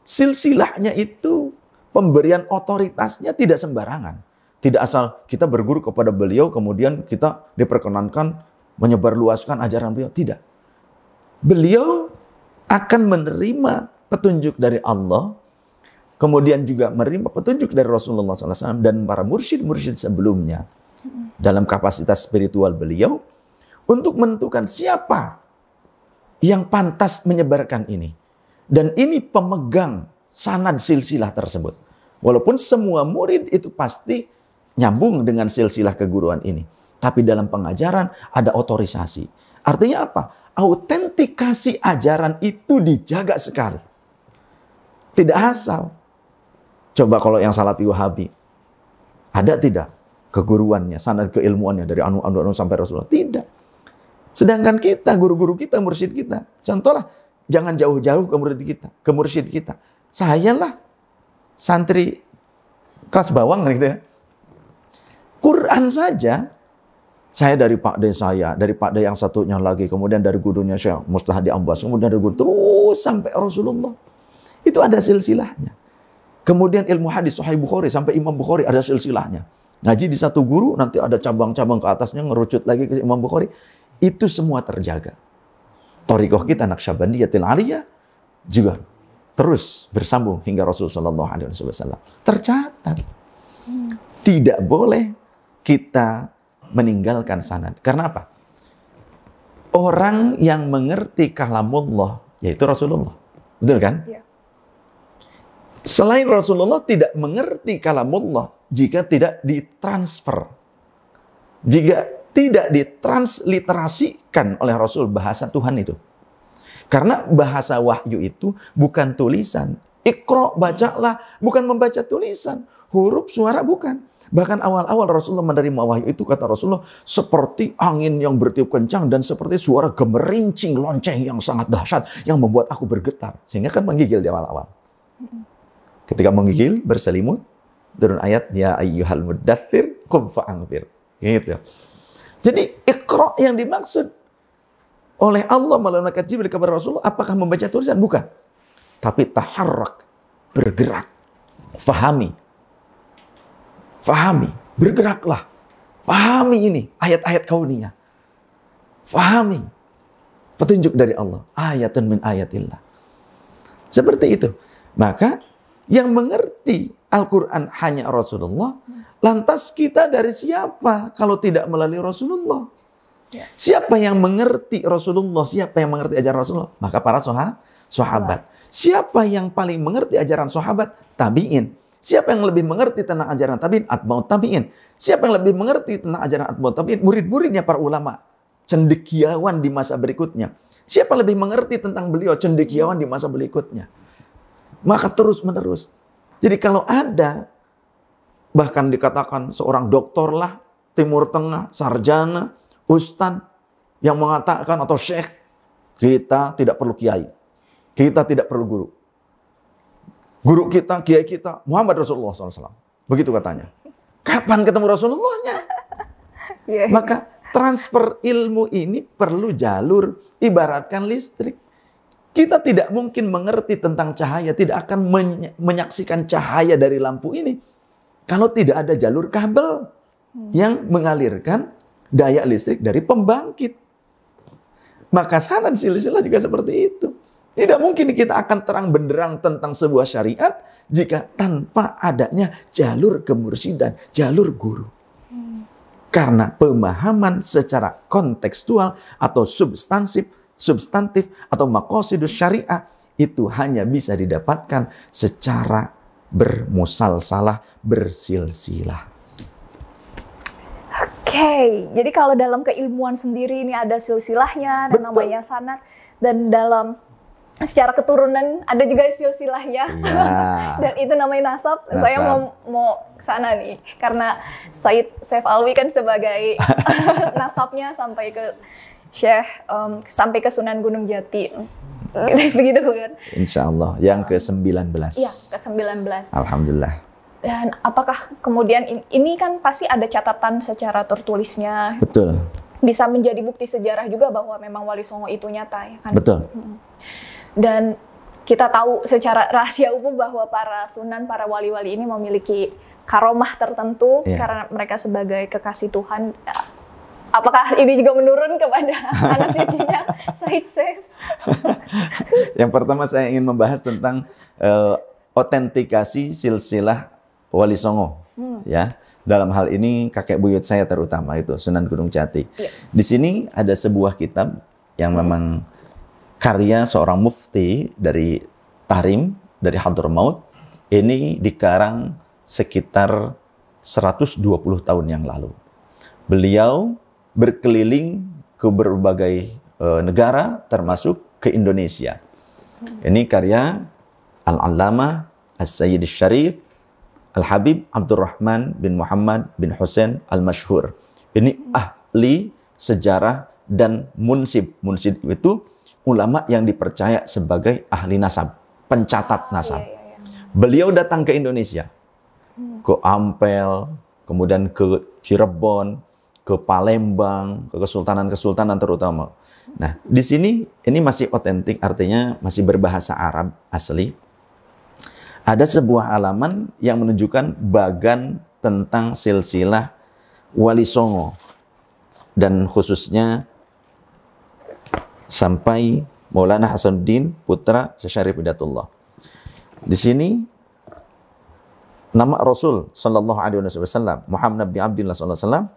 Silsilahnya itu pemberian otoritasnya tidak sembarangan. Tidak asal kita berguru kepada beliau, kemudian kita diperkenankan menyebarluaskan ajaran beliau. Tidak. Beliau akan menerima petunjuk dari Allah, kemudian juga menerima petunjuk dari Rasulullah SAW dan para mursyid-mursyid sebelumnya dalam kapasitas spiritual beliau untuk menentukan siapa yang pantas menyebarkan ini. Dan ini pemegang sanad silsilah tersebut. Walaupun semua murid itu pasti nyambung dengan silsilah keguruan ini. Tapi dalam pengajaran ada otorisasi. Artinya apa? Autentikasi ajaran itu dijaga sekali. Tidak asal. Coba kalau yang salafi wahabi. Ada tidak keguruannya, sanad keilmuannya dari anu anu, anu sampai Rasulullah? Tidak. Sedangkan kita, guru-guru kita, mursyid kita. Contohlah, jangan jauh-jauh ke murid kita, ke mursyid kita. Saya lah santri kelas bawang gitu ya. Quran saja saya dari Pak De saya, dari Pak De yang satunya lagi, kemudian dari gurunya Syekh Mustahdi Ambas, kemudian dari guru terus sampai Rasulullah. Itu ada silsilahnya. Kemudian ilmu hadis Sahih Bukhari sampai Imam Bukhari ada silsilahnya. Ngaji di satu guru, nanti ada cabang-cabang ke atasnya, ngerucut lagi ke Imam Bukhari. Itu semua terjaga. Torikoh kita Naqsyabandiyatil Aliyah juga terus bersambung hingga Rasulullah Shallallahu Alaihi Wasallam. Tercatat. Tidak boleh kita meninggalkan sanad. Karena apa? Orang yang mengerti kalamullah yaitu Rasulullah. Betul kan? Ya. Selain Rasulullah tidak mengerti kalamullah jika tidak ditransfer. Jika tidak ditransliterasikan oleh Rasul bahasa Tuhan itu. Karena bahasa wahyu itu bukan tulisan. Ikro, bacalah, bukan membaca tulisan. Huruf, suara, bukan. Bahkan awal-awal Rasulullah menerima wahyu itu, kata Rasulullah, seperti angin yang bertiup kencang dan seperti suara gemerincing lonceng yang sangat dahsyat yang membuat aku bergetar. Sehingga kan menggigil di awal-awal. Ketika menggigil, berselimut, turun ayat, Ya ayyuhal muddathir, kum fa'angfir. Gitu. Jadi ikro yang dimaksud oleh Allah melalui Jibril kepada Rasulullah apakah membaca tulisan? Bukan. Tapi taharrak, bergerak. Fahami. Fahami, bergeraklah. Pahami ini ayat-ayat kauniyah. Fahami petunjuk dari Allah. Ayatun min ayatillah. Seperti itu. Maka yang mengerti Al-Quran hanya Rasulullah. Lantas kita dari siapa kalau tidak melalui Rasulullah? Ya. Siapa yang mengerti Rasulullah? Siapa yang mengerti ajaran Rasulullah? Maka para soha, sahabat. Siapa yang paling mengerti ajaran sahabat? Tabi'in. Siapa yang lebih mengerti tentang ajaran tabi'in? Atba'ut tabi'in. Siapa yang lebih mengerti tentang ajaran atba'ut tabi'in? Murid-muridnya para ulama. Cendekiawan di masa berikutnya. Siapa lebih mengerti tentang beliau? Cendekiawan di masa berikutnya. Maka terus menerus. Jadi kalau ada bahkan dikatakan seorang doktor lah, Timur Tengah, sarjana, ustadz yang mengatakan atau syekh, kita tidak perlu kiai. Kita tidak perlu guru. Guru kita, kiai kita, Muhammad Rasulullah SAW. Begitu katanya. Kapan ketemu Rasulullahnya? Iya. Maka transfer ilmu ini perlu jalur ibaratkan listrik. Kita tidak mungkin mengerti tentang cahaya, tidak akan meny- menyaksikan cahaya dari lampu ini kalau tidak ada jalur kabel yang mengalirkan daya listrik dari pembangkit. Maka saran silsilah juga seperti itu. Tidak mungkin kita akan terang benderang tentang sebuah syariat jika tanpa adanya jalur kemursidan, jalur guru. Karena pemahaman secara kontekstual atau substansif, substantif atau makosidus syariah itu hanya bisa didapatkan secara bermusalsalah, bersilsilah. Oke, jadi kalau dalam keilmuan sendiri ini ada silsilahnya dan Betul. namanya sanad dan dalam secara keturunan ada juga silsilahnya. Iya. dan itu namanya nasab. Nasab. Saya mau mau sana nih karena Said Saif Alwi kan sebagai nasabnya sampai ke Syekh em, sampai ke Sunan Gunung Jati. Begitu kan? Insya Allah. Yang ke-19. Iya, ke-19. Alhamdulillah. Dan apakah kemudian in- ini kan pasti ada catatan secara tertulisnya Betul. bisa menjadi bukti sejarah juga bahwa memang Wali Songo itu nyata ya kan. Betul. Dan kita tahu secara rahasia umum bahwa para sunan, para wali-wali ini memiliki karomah tertentu Iya. karena mereka sebagai kekasih Tuhan. Apakah ini juga menurun kepada anak cucunya Said Saif? Yang pertama saya ingin membahas tentang eh, otentikasi silsilah Wali Songo. Ya, dalam hal ini kakek buyut saya terutama itu Sunan Gunung Jati. Iya. Di sini ada sebuah kitab yang memang karya seorang mufti dari Tarim dari Hadramaut. Ini dikarang sekitar 120 tahun yang lalu. Beliau berkeliling ke berbagai eh, negara termasuk ke Indonesia. Ini karya Al-Allamah As-Sayyid Syarif Al-Habib Abdurrahman bin Muhammad bin Hussein Al-Mashhur. Ini ahli sejarah dan munsib. Munsib itu ulama yang dipercaya sebagai ahli nasab, pencatat nasab. Iya, iya, iya. Beliau datang ke Indonesia, ke Ampel, kemudian ke Cirebon, ke Palembang, ke kesultanan-kesultanan terutama. Nah, di sini ini masih otentik, artinya masih berbahasa Arab asli. Ada sebuah halaman yang menunjukkan bagan tentang silsilah Wali Songo dan khususnya sampai Maulana Hasanuddin putra Syarif Hidatullah. Di sini nama Rasul Shallallahu Alaihi Wasallam Muhammad bin Abdullah Sallallahu Alaihi Wasallam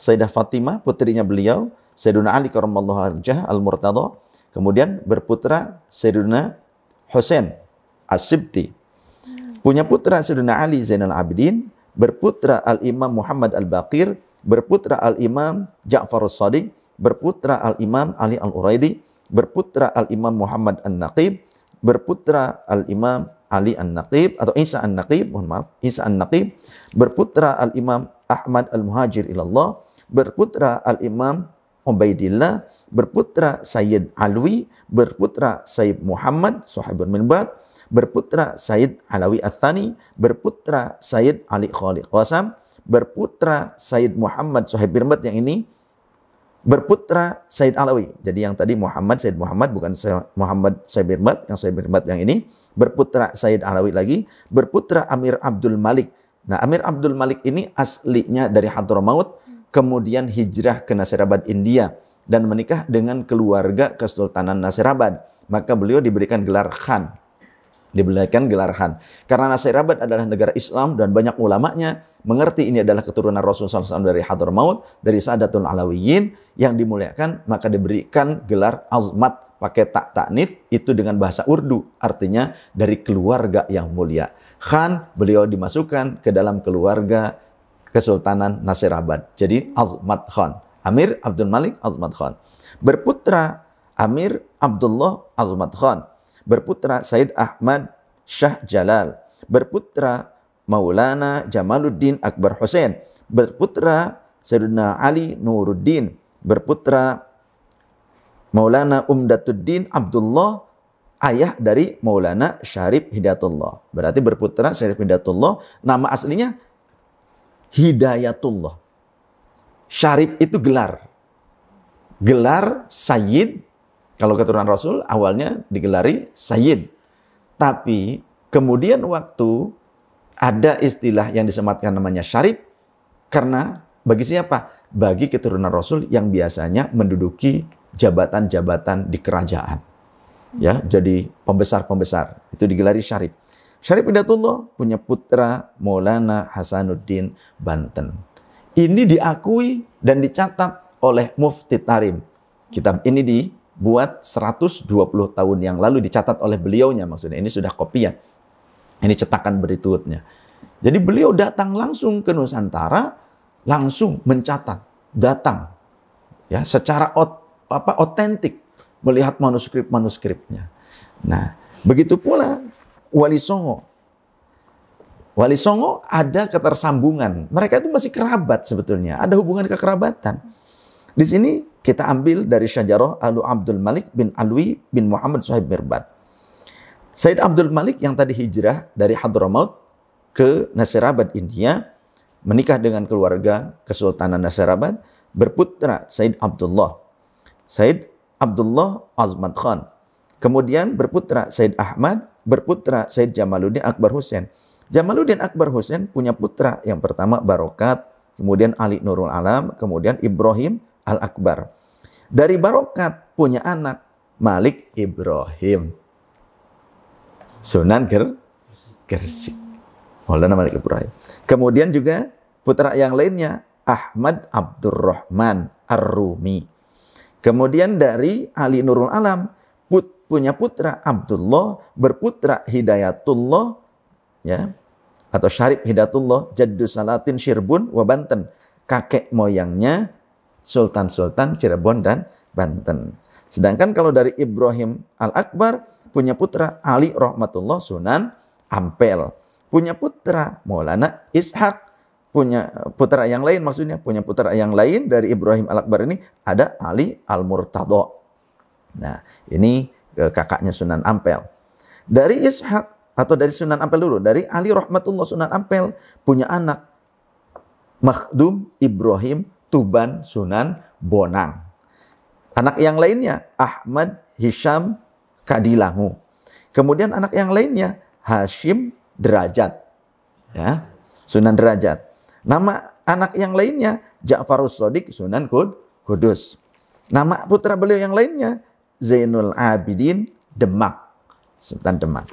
Sayyidah Fatimah putrinya beliau Sayyidina Ali karramallahu wajhah al Murtada kemudian berputra Sayyidina Husain As-Sibti. Punya putra Sayyidina Ali Zainal Abidin berputra Al Imam Muhammad Al Baqir berputra Al Imam Ja'far As-Sadiq berputra Al Imam Ali Al Uraidi berputra Al Imam Muhammad An-Naqib berputra Al Imam Ali An-Naqib atau Isa An-Naqib mohon maaf Isa An-Naqib berputra Al Imam Ahmad Al-Muhajir ilallah berputra Al Imam Ubaidillah berputra Sayyid Alwi berputra Sayyid Muhammad Sahibul Minbad berputra Sayyid Alawi Athani berputra Sayyid Ali Khalid Qasam berputra Sayyid Muhammad Sahib Minbad yang ini berputra Said Alawi. Jadi yang tadi Muhammad Said Muhammad bukan Muhammad Said Birmat, yang Said Birmat yang ini berputra Said Alawi lagi, berputra Amir Abdul Malik. Nah, Amir Abdul Malik ini aslinya dari Hadramaut, kemudian hijrah ke Nasirabad India dan menikah dengan keluarga Kesultanan Nasirabad. Maka beliau diberikan gelar Khan diberikan gelar Khan. Karena Nasirabad adalah negara Islam dan banyak ulamanya mengerti ini adalah keturunan Rasulullah SAW dari Hadramaut, dari Sadatul Alawiyin yang dimuliakan, maka diberikan gelar Azmat pakai tak taknif itu dengan bahasa Urdu artinya dari keluarga yang mulia. Khan beliau dimasukkan ke dalam keluarga Kesultanan Nasirabad. Jadi Azmat Khan. Amir Abdul Malik Azmat Khan. Berputra Amir Abdullah Azmat Khan berputra Said Ahmad Shah Jalal, berputra Maulana Jamaluddin Akbar Hussein, berputra Sayyidina Ali Nuruddin, berputra Maulana Umdatuddin Abdullah, ayah dari Maulana Syarif Hidayatullah. Berarti berputra Syarif Hidayatullah, nama aslinya Hidayatullah. Syarif itu gelar. Gelar Sayyid, kalau keturunan Rasul awalnya digelari Sayyid. Tapi kemudian waktu ada istilah yang disematkan namanya Syarif, karena bagi siapa? Bagi keturunan Rasul yang biasanya menduduki jabatan-jabatan di kerajaan. Ya, jadi pembesar-pembesar. Itu digelari Syarif. Syarif Hidayatullah punya putra Maulana Hasanuddin Banten. Ini diakui dan dicatat oleh Mufti Tarim. Kitab ini dibuat 120 tahun yang lalu dicatat oleh beliaunya maksudnya. Ini sudah kopian. Ini cetakan berikutnya. Jadi beliau datang langsung ke Nusantara, langsung mencatat, datang ya secara ot, apa otentik melihat manuskrip-manuskripnya. Nah, begitu pula Wali Songo. Wali Songo ada ketersambungan. Mereka itu masih kerabat sebetulnya, ada hubungan kekerabatan. Di sini kita ambil dari syajarah Alu Abdul Malik bin Alwi bin Muhammad Suhaib Mirbat. Said Abdul Malik yang tadi hijrah dari Hadramaut ke Nasirabad, India, menikah dengan keluarga Kesultanan Nasirabad, berputra Said Abdullah. Said Abdullah Azmat Khan. Kemudian berputra Said Ahmad, berputra Said Jamaluddin Akbar Hussein. Jamaluddin Akbar Hussein punya putra yang pertama Barokat, kemudian Ali Nurul Alam, kemudian Ibrahim Al-Akbar. Dari Barokat punya anak Malik Ibrahim. Sunan Ger Gersik. Maulana Malik Ibrahim. Kemudian juga putra yang lainnya Ahmad Abdurrahman Ar-Rumi. Kemudian dari Ali Nurul Alam punya putra Abdullah berputra Hidayatullah ya atau Syarif Hidayatullah Jaddu Salatin Syirbun wa Banten. Kakek moyangnya Sultan-Sultan Cirebon dan Banten. Sedangkan kalau dari Ibrahim Al-Akbar punya putra Ali Rahmatullah Sunan Ampel punya putra Maulana Ishak, punya putra yang lain maksudnya, punya putra yang lain dari Ibrahim Al-Akbar ini ada Ali Al-Murtado. Nah, ini eh, kakaknya Sunan Ampel. Dari Ishak atau dari Sunan Ampel dulu, dari Ali Rahmatullah Sunan Ampel punya anak Makhdum Ibrahim Tuban Sunan Bonang. Anak yang lainnya Ahmad Hisham Kadilangu. Kemudian anak yang lainnya Hashim derajat. Ya, Sunan derajat. Nama anak yang lainnya Ja'farus Sodik Sunan Kud, Kudus. Nama putra beliau yang lainnya Zainul Abidin Demak. Sultan Demak.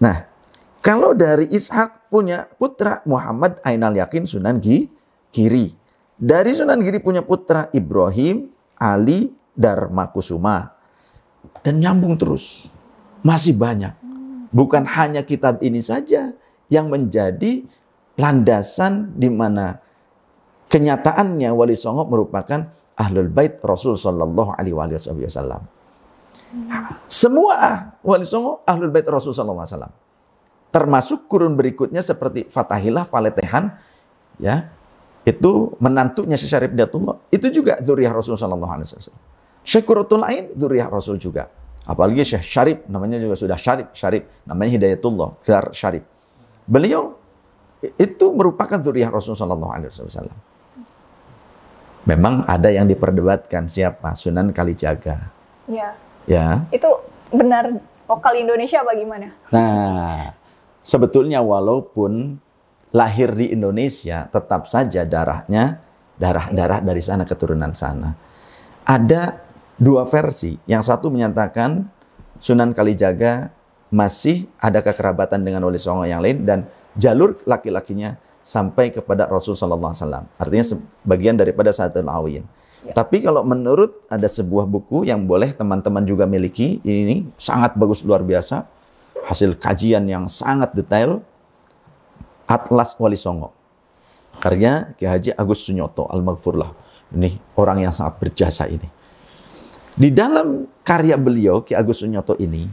Nah, kalau dari Ishak punya putra Muhammad Ainal Yakin Sunan Giri. Dari Sunan Giri punya putra Ibrahim Ali Darmakusuma. Dan nyambung terus. Masih banyak. Bukan hanya kitab ini saja yang menjadi landasan di mana kenyataannya Wali Songo merupakan ahlul bait Rasul Sallallahu Alaihi Wasallam. Semua Wali Songo ahlul bait Rasul Sallallahu Alaihi Wasallam. Termasuk kurun berikutnya seperti Fatahilah, Faletehan, ya itu menantunya Syarif Datullah. Itu juga zuriyah Rasul Sallallahu Alaihi Wasallam. Syekuratul Ain zuriyah Rasul juga. Apalagi Syekh Syarif, namanya juga sudah Syarif, Syarif, namanya Hidayatullah, gelar Syarif. Beliau itu merupakan zuriyah Rasulullah SAW. Memang ada yang diperdebatkan siapa Sunan Kalijaga. Ya. Ya. Itu benar lokal Indonesia bagaimana? Nah, sebetulnya walaupun lahir di Indonesia, tetap saja darahnya darah-darah dari sana keturunan sana. Ada dua versi. Yang satu menyatakan Sunan Kalijaga masih ada kekerabatan dengan Wali Songo yang lain dan jalur laki-lakinya sampai kepada Rasul Sallallahu Alaihi Wasallam. Artinya sebagian daripada satu Awin. Ya. Tapi kalau menurut ada sebuah buku yang boleh teman-teman juga miliki, ini sangat bagus luar biasa, hasil kajian yang sangat detail, Atlas Wali Songo. Karya Ki Haji Agus Sunyoto Al-Maghfurlah. Ini orang yang sangat berjasa ini. Di dalam karya beliau, Ki Agus Sunyoto ini,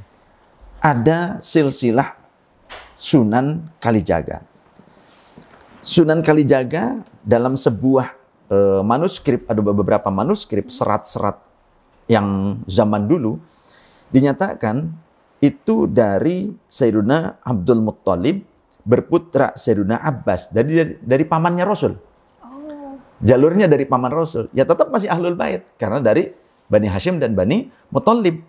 ada silsilah Sunan Kalijaga. Sunan Kalijaga dalam sebuah uh, manuskrip, ada beberapa manuskrip serat-serat yang zaman dulu, dinyatakan itu dari Sayyiduna Abdul Muttalib berputra Sayyidina Abbas dari, dari dari pamannya Rasul. Oh. Jalurnya dari paman Rasul. Ya tetap masih Ahlul Bait karena dari Bani Hashim dan Bani Muthalib.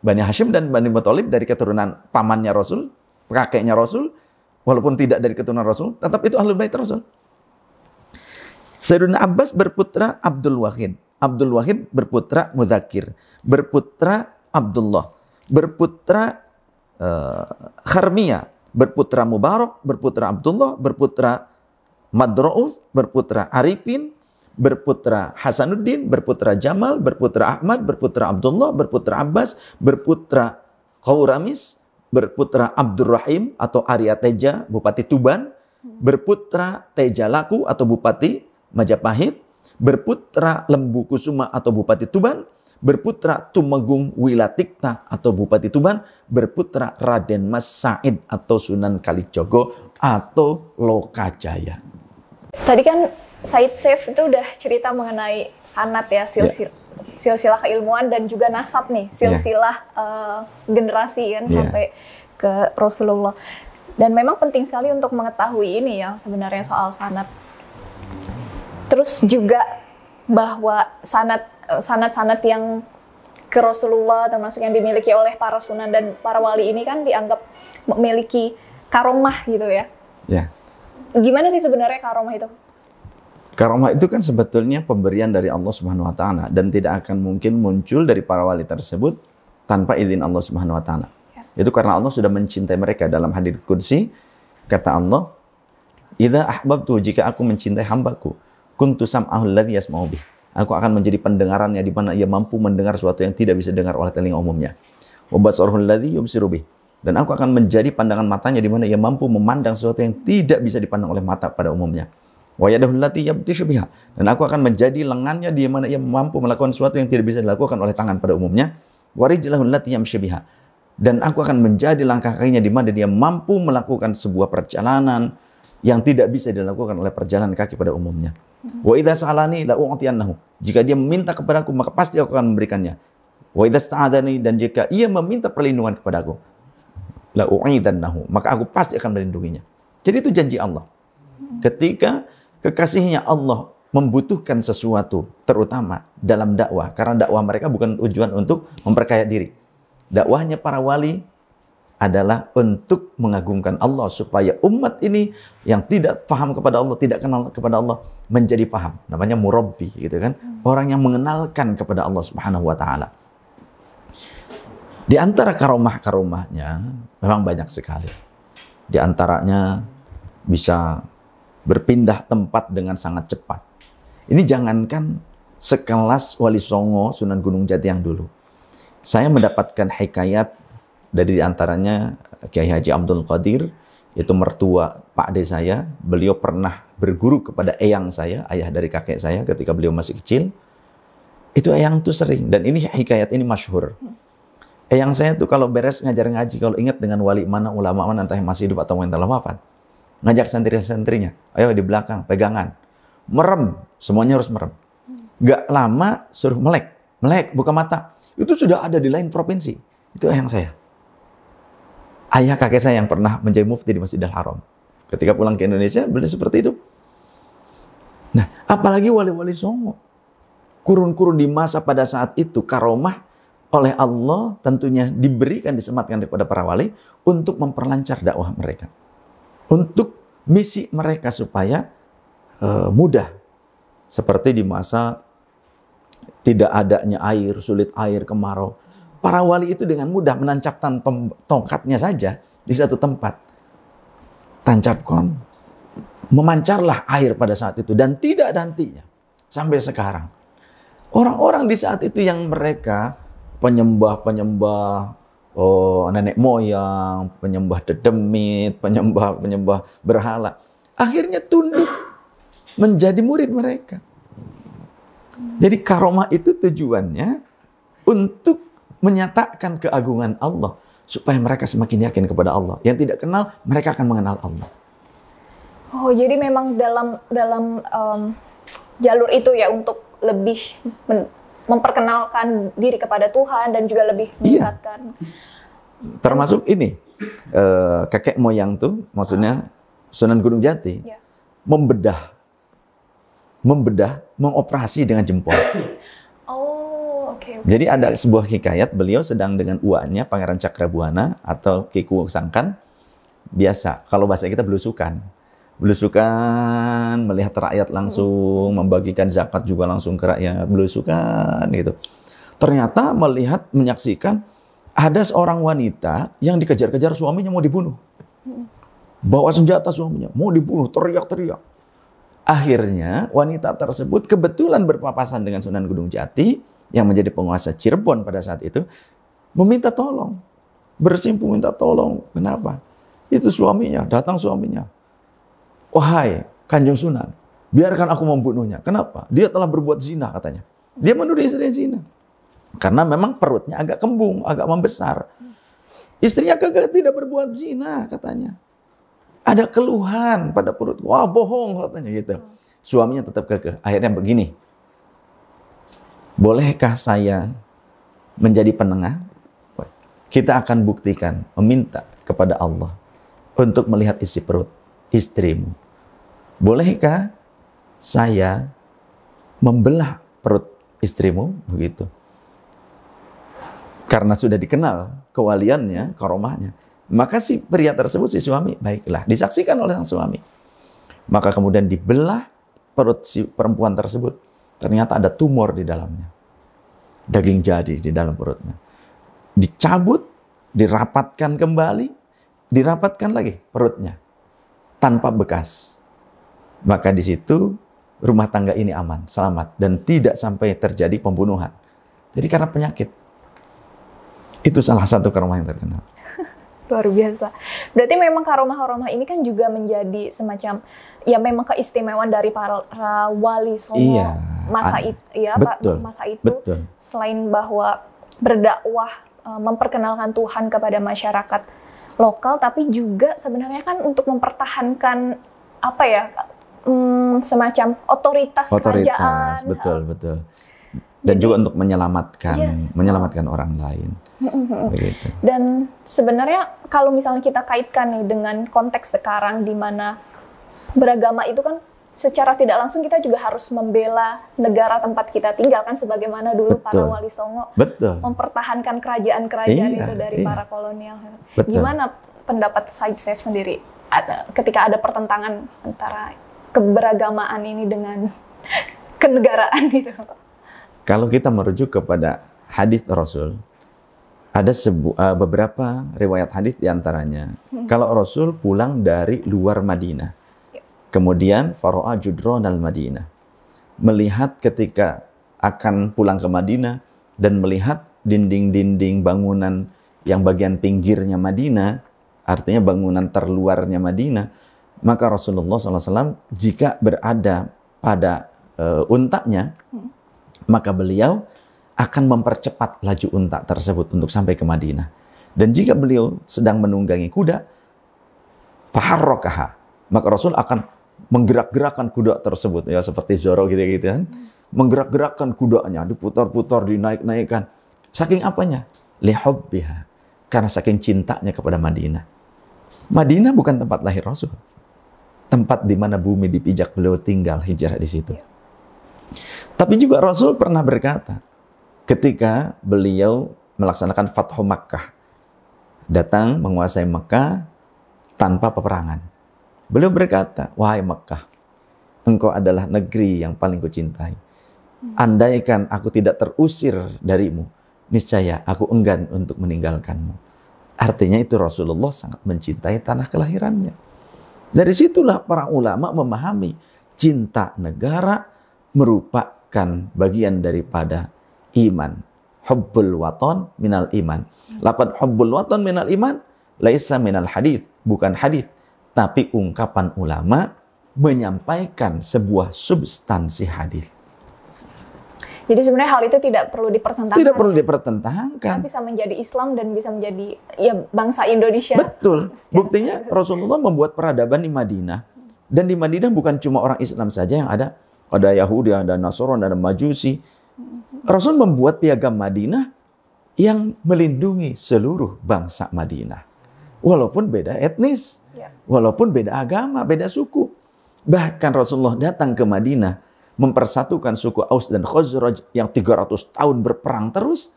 Bani Hashim dan Bani Muthalib dari keturunan pamannya Rasul, kakeknya Rasul, walaupun tidak dari keturunan Rasul, tetap itu Ahlul Bait Rasul. Sayyidina Abbas berputra Abdul Wahid. Abdul Wahid berputra Mudakir. Berputra Abdullah. Berputra uh, Kharmiyah. Berputra Mubarak. Berputra Abdullah. Berputra Madro'uf. Berputra Arifin. Berputra Hasanuddin. Berputra Jamal. Berputra Ahmad. Berputra Abdullah. Berputra Abbas. Berputra Qauramis. Berputra Abdurrahim atau Arya Teja, Bupati Tuban. Berputra Teja Laku atau Bupati Majapahit, berputra Lembu Kusuma atau Bupati Tuban, berputra Tumegung Wilatikta atau Bupati Tuban, berputra Raden Mas Said atau Sunan Kalijogo atau Lokajaya. Tadi kan Said Saif itu udah cerita mengenai sanat ya, silsil, yeah. Silsilah keilmuan dan juga nasab nih, ya. silsilah yeah. uh, generasi kan yeah. sampai ke Rasulullah. Dan memang penting sekali untuk mengetahui ini ya sebenarnya soal sanat Terus juga bahwa sanat eh, sanat-sanat yang ke Rasulullah termasuk yang dimiliki oleh para sunan dan para wali ini kan dianggap memiliki karomah gitu ya. Ya. Gimana sih sebenarnya karomah itu? Karomah itu kan sebetulnya pemberian dari Allah Subhanahu wa taala dan tidak akan mungkin muncul dari para wali tersebut tanpa izin Allah Subhanahu wa taala. Ya. Itu karena Allah sudah mencintai mereka dalam hadis qudsi kata Allah, "Idza ahbabtu jika aku mencintai hambaku, kuntu sam'ahul ladzi yasma'u bih. Aku akan menjadi pendengarannya di mana ia mampu mendengar sesuatu yang tidak bisa dengar oleh telinga umumnya. Wa basarul ladzi yubsiru bih. Dan aku akan menjadi pandangan matanya di mana ia mampu memandang sesuatu yang tidak bisa dipandang oleh mata pada umumnya. Dan aku akan menjadi lengannya di mana ia mampu melakukan sesuatu yang tidak bisa dilakukan oleh tangan pada umumnya. Dan aku akan menjadi langkah kakinya di mana dia mampu melakukan sebuah perjalanan yang tidak bisa dilakukan oleh perjalanan kaki pada umumnya. Wa idza la u'tiyannahu. Jika dia meminta kepadaku maka pasti aku akan memberikannya. Wa idza sta'adani dan jika ia meminta perlindungan kepadaku la u'idannahu, maka aku pasti akan melindunginya. Jadi itu janji Allah. Ketika kekasihnya Allah membutuhkan sesuatu terutama dalam dakwah karena dakwah mereka bukan tujuan untuk memperkaya diri. Dakwahnya para wali adalah untuk mengagungkan Allah supaya umat ini yang tidak paham kepada Allah, tidak kenal kepada Allah menjadi paham. Namanya murabbi gitu kan. Orang yang mengenalkan kepada Allah Subhanahu wa taala. Di antara karomah-karomahnya memang banyak sekali. Di antaranya bisa berpindah tempat dengan sangat cepat. Ini jangankan sekelas Wali Songo Sunan Gunung Jati yang dulu. Saya mendapatkan hikayat dari antaranya Kiai Haji Abdul Qadir, itu mertua Pak De saya, beliau pernah berguru kepada eyang saya, ayah dari kakek saya ketika beliau masih kecil. Itu eyang tuh sering, dan ini hikayat ini masyhur. Eyang saya tuh kalau beres ngajar ngaji, kalau ingat dengan wali mana, ulama mana, entah yang masih hidup atau yang telah wafat. Ngajak santri-santrinya, ayo di belakang, pegangan. Merem, semuanya harus merem. Gak lama suruh melek, melek, buka mata. Itu sudah ada di lain provinsi. Itu eyang saya ayah kakek saya yang pernah menjadi mufti di Masjidil Haram. Ketika pulang ke Indonesia, beliau seperti itu. Nah, apalagi wali-wali songo. Kurun-kurun di masa pada saat itu, karomah oleh Allah tentunya diberikan, disematkan kepada para wali untuk memperlancar dakwah mereka. Untuk misi mereka supaya uh, mudah. Seperti di masa tidak adanya air, sulit air, kemarau Para wali itu dengan mudah menancapkan tongkatnya saja di satu tempat. Tancapkan, memancarlah air pada saat itu dan tidak ada hentinya sampai sekarang. Orang-orang di saat itu yang mereka penyembah-penyembah oh, nenek moyang, penyembah dedemit, penyembah-penyembah berhala, akhirnya tunduk menjadi murid mereka. Jadi karomah itu tujuannya untuk menyatakan keagungan Allah supaya mereka semakin yakin kepada Allah. Yang tidak kenal, mereka akan mengenal Allah. Oh, jadi memang dalam dalam um, jalur itu ya untuk lebih men memperkenalkan diri kepada Tuhan dan juga lebih iya. meningkatkan. Iya. Termasuk ini, eh, kakek moyang tuh, maksudnya Sunan Gunung Jati, Ya. membedah, membedah, mengoperasi dengan jempol. Oh, oke. Jadi ada sebuah hikayat beliau sedang dengan uaknya Pangeran Cakrabuana atau Kiku Sangkan biasa kalau bahasa kita belusukan. Belusukan melihat rakyat langsung membagikan zakat juga langsung ke rakyat belusukan gitu. Ternyata melihat menyaksikan ada seorang wanita yang dikejar-kejar suaminya mau dibunuh. Bawa senjata suaminya mau dibunuh teriak-teriak. Akhirnya wanita tersebut kebetulan berpapasan dengan Sunan Gunung Jati yang menjadi penguasa Cirebon pada saat itu meminta tolong. Bersimpu minta tolong. Kenapa? Itu suaminya, datang suaminya. Wahai Kanjeng Sunan, biarkan aku membunuhnya. Kenapa? Dia telah berbuat zina katanya. Dia menuduh istrinya zina. Karena memang perutnya agak kembung, agak membesar. Istrinya kagak tidak berbuat zina katanya. Ada keluhan pada perut. Wah bohong katanya gitu. Suaminya tetap kekeh. Akhirnya begini. Bolehkah saya menjadi penengah? Kita akan buktikan, meminta kepada Allah untuk melihat isi perut istrimu. Bolehkah saya membelah perut istrimu begitu? Karena sudah dikenal kewaliannya, karomahnya. Maka si pria tersebut, si suami, baiklah, disaksikan oleh sang suami. Maka kemudian dibelah perut si perempuan tersebut. Ternyata ada tumor di dalamnya. Daging jadi di dalam perutnya. Dicabut, dirapatkan kembali, dirapatkan lagi perutnya. Tanpa bekas. Maka di situ rumah tangga ini aman, selamat. Dan tidak sampai terjadi pembunuhan. Jadi karena penyakit. Itu salah satu karomah yang terkenal. Luar biasa. Berarti memang karomah-karomah ini kan juga menjadi semacam ya memang keistimewaan dari para wali songo Iya, masa an- itu ya Pak betul, masa itu Betul. selain bahwa berdakwah eh, memperkenalkan Tuhan kepada masyarakat lokal tapi juga sebenarnya kan untuk mempertahankan apa ya hmm, semacam otoritas, Otoritas, kerajaan betul, betul. Dan Jadi- juga untuk menyelamatkan, Yes. menyelamatkan orang lain. Begitu. Dan sebenarnya kalau misalnya kita kaitkan nih dengan konteks sekarang di mana beragama itu kan secara tidak langsung kita juga harus membela negara tempat kita tinggal kan sebagaimana dulu para Betul. wali songo Betul. mempertahankan kerajaan-kerajaan Iya, itu dari iya. para kolonial. Betul. Gimana pendapat Said Saif sendiri ada, ketika ada pertentangan antara keberagamaan ini dengan kenegaraan gitu? Kalau kita merujuk kepada hadis Rasul, ada sebu- eh, beberapa riwayat hadis di antaranya. Kalau Rasul pulang dari luar Madinah, Ya. kemudian Faro'a Judron al Madinah, melihat ketika akan pulang ke Madinah dan melihat dinding-dinding bangunan yang bagian pinggirnya Madinah, artinya bangunan terluarnya Madinah, maka Rasulullah SAW jika berada pada eh, untanya, maka beliau akan mempercepat laju unta tersebut untuk sampai ke Madinah. Dan jika beliau sedang menunggangi kuda, faharrokaha, maka Rasul akan menggerak-gerakkan kuda tersebut ya seperti Zoro gitu-gitu kan. Menggerak-gerakkan kudanya, diputar-putar, dinaik-naikkan. Saking apanya? Lihubbiha. Karena saking cintanya kepada Madinah. Madinah bukan tempat lahir Rasul. Tempat di mana bumi dipijak beliau tinggal hijrah di situ. Tapi juga Rasul pernah berkata, ketika beliau melaksanakan Fathu Makkah, datang menguasai Mekah tanpa peperangan. Beliau berkata, wahai Mekah, engkau adalah negeri yang paling kucintai. Andaikan aku tidak terusir darimu, niscaya aku enggan untuk meninggalkanmu. Artinya itu Rasulullah sangat mencintai tanah kelahirannya. Dari situlah para ulama memahami cinta negara merupakan bagian daripada iman. Hubbul waton minal iman. Lapan hubbul waton minal iman laisa minal hadith, bukan hadith, tapi ungkapan ulama menyampaikan sebuah substansi hadith. Jadi sebenarnya hal itu tidak perlu dipertentangkan. Tidak perlu dipertentangkan. Bisa menjadi Islam dan bisa menjadi ya bangsa Indonesia. Betul. Buktinya Rasulullah membuat peradaban di Madinah. Dan di Madinah bukan cuma orang Islam saja yang ada. Ada Yahudi, ada Nasrani, ada Majusi. Rasul membuat piagam Madinah yang melindungi seluruh bangsa Madinah. walaupun beda etnis, Ya. walaupun beda agama, beda suku. Bahkan Rasulullah datang ke Madinah mempersatukan suku Aus dan Khazraj yang 300 tahun berperang terus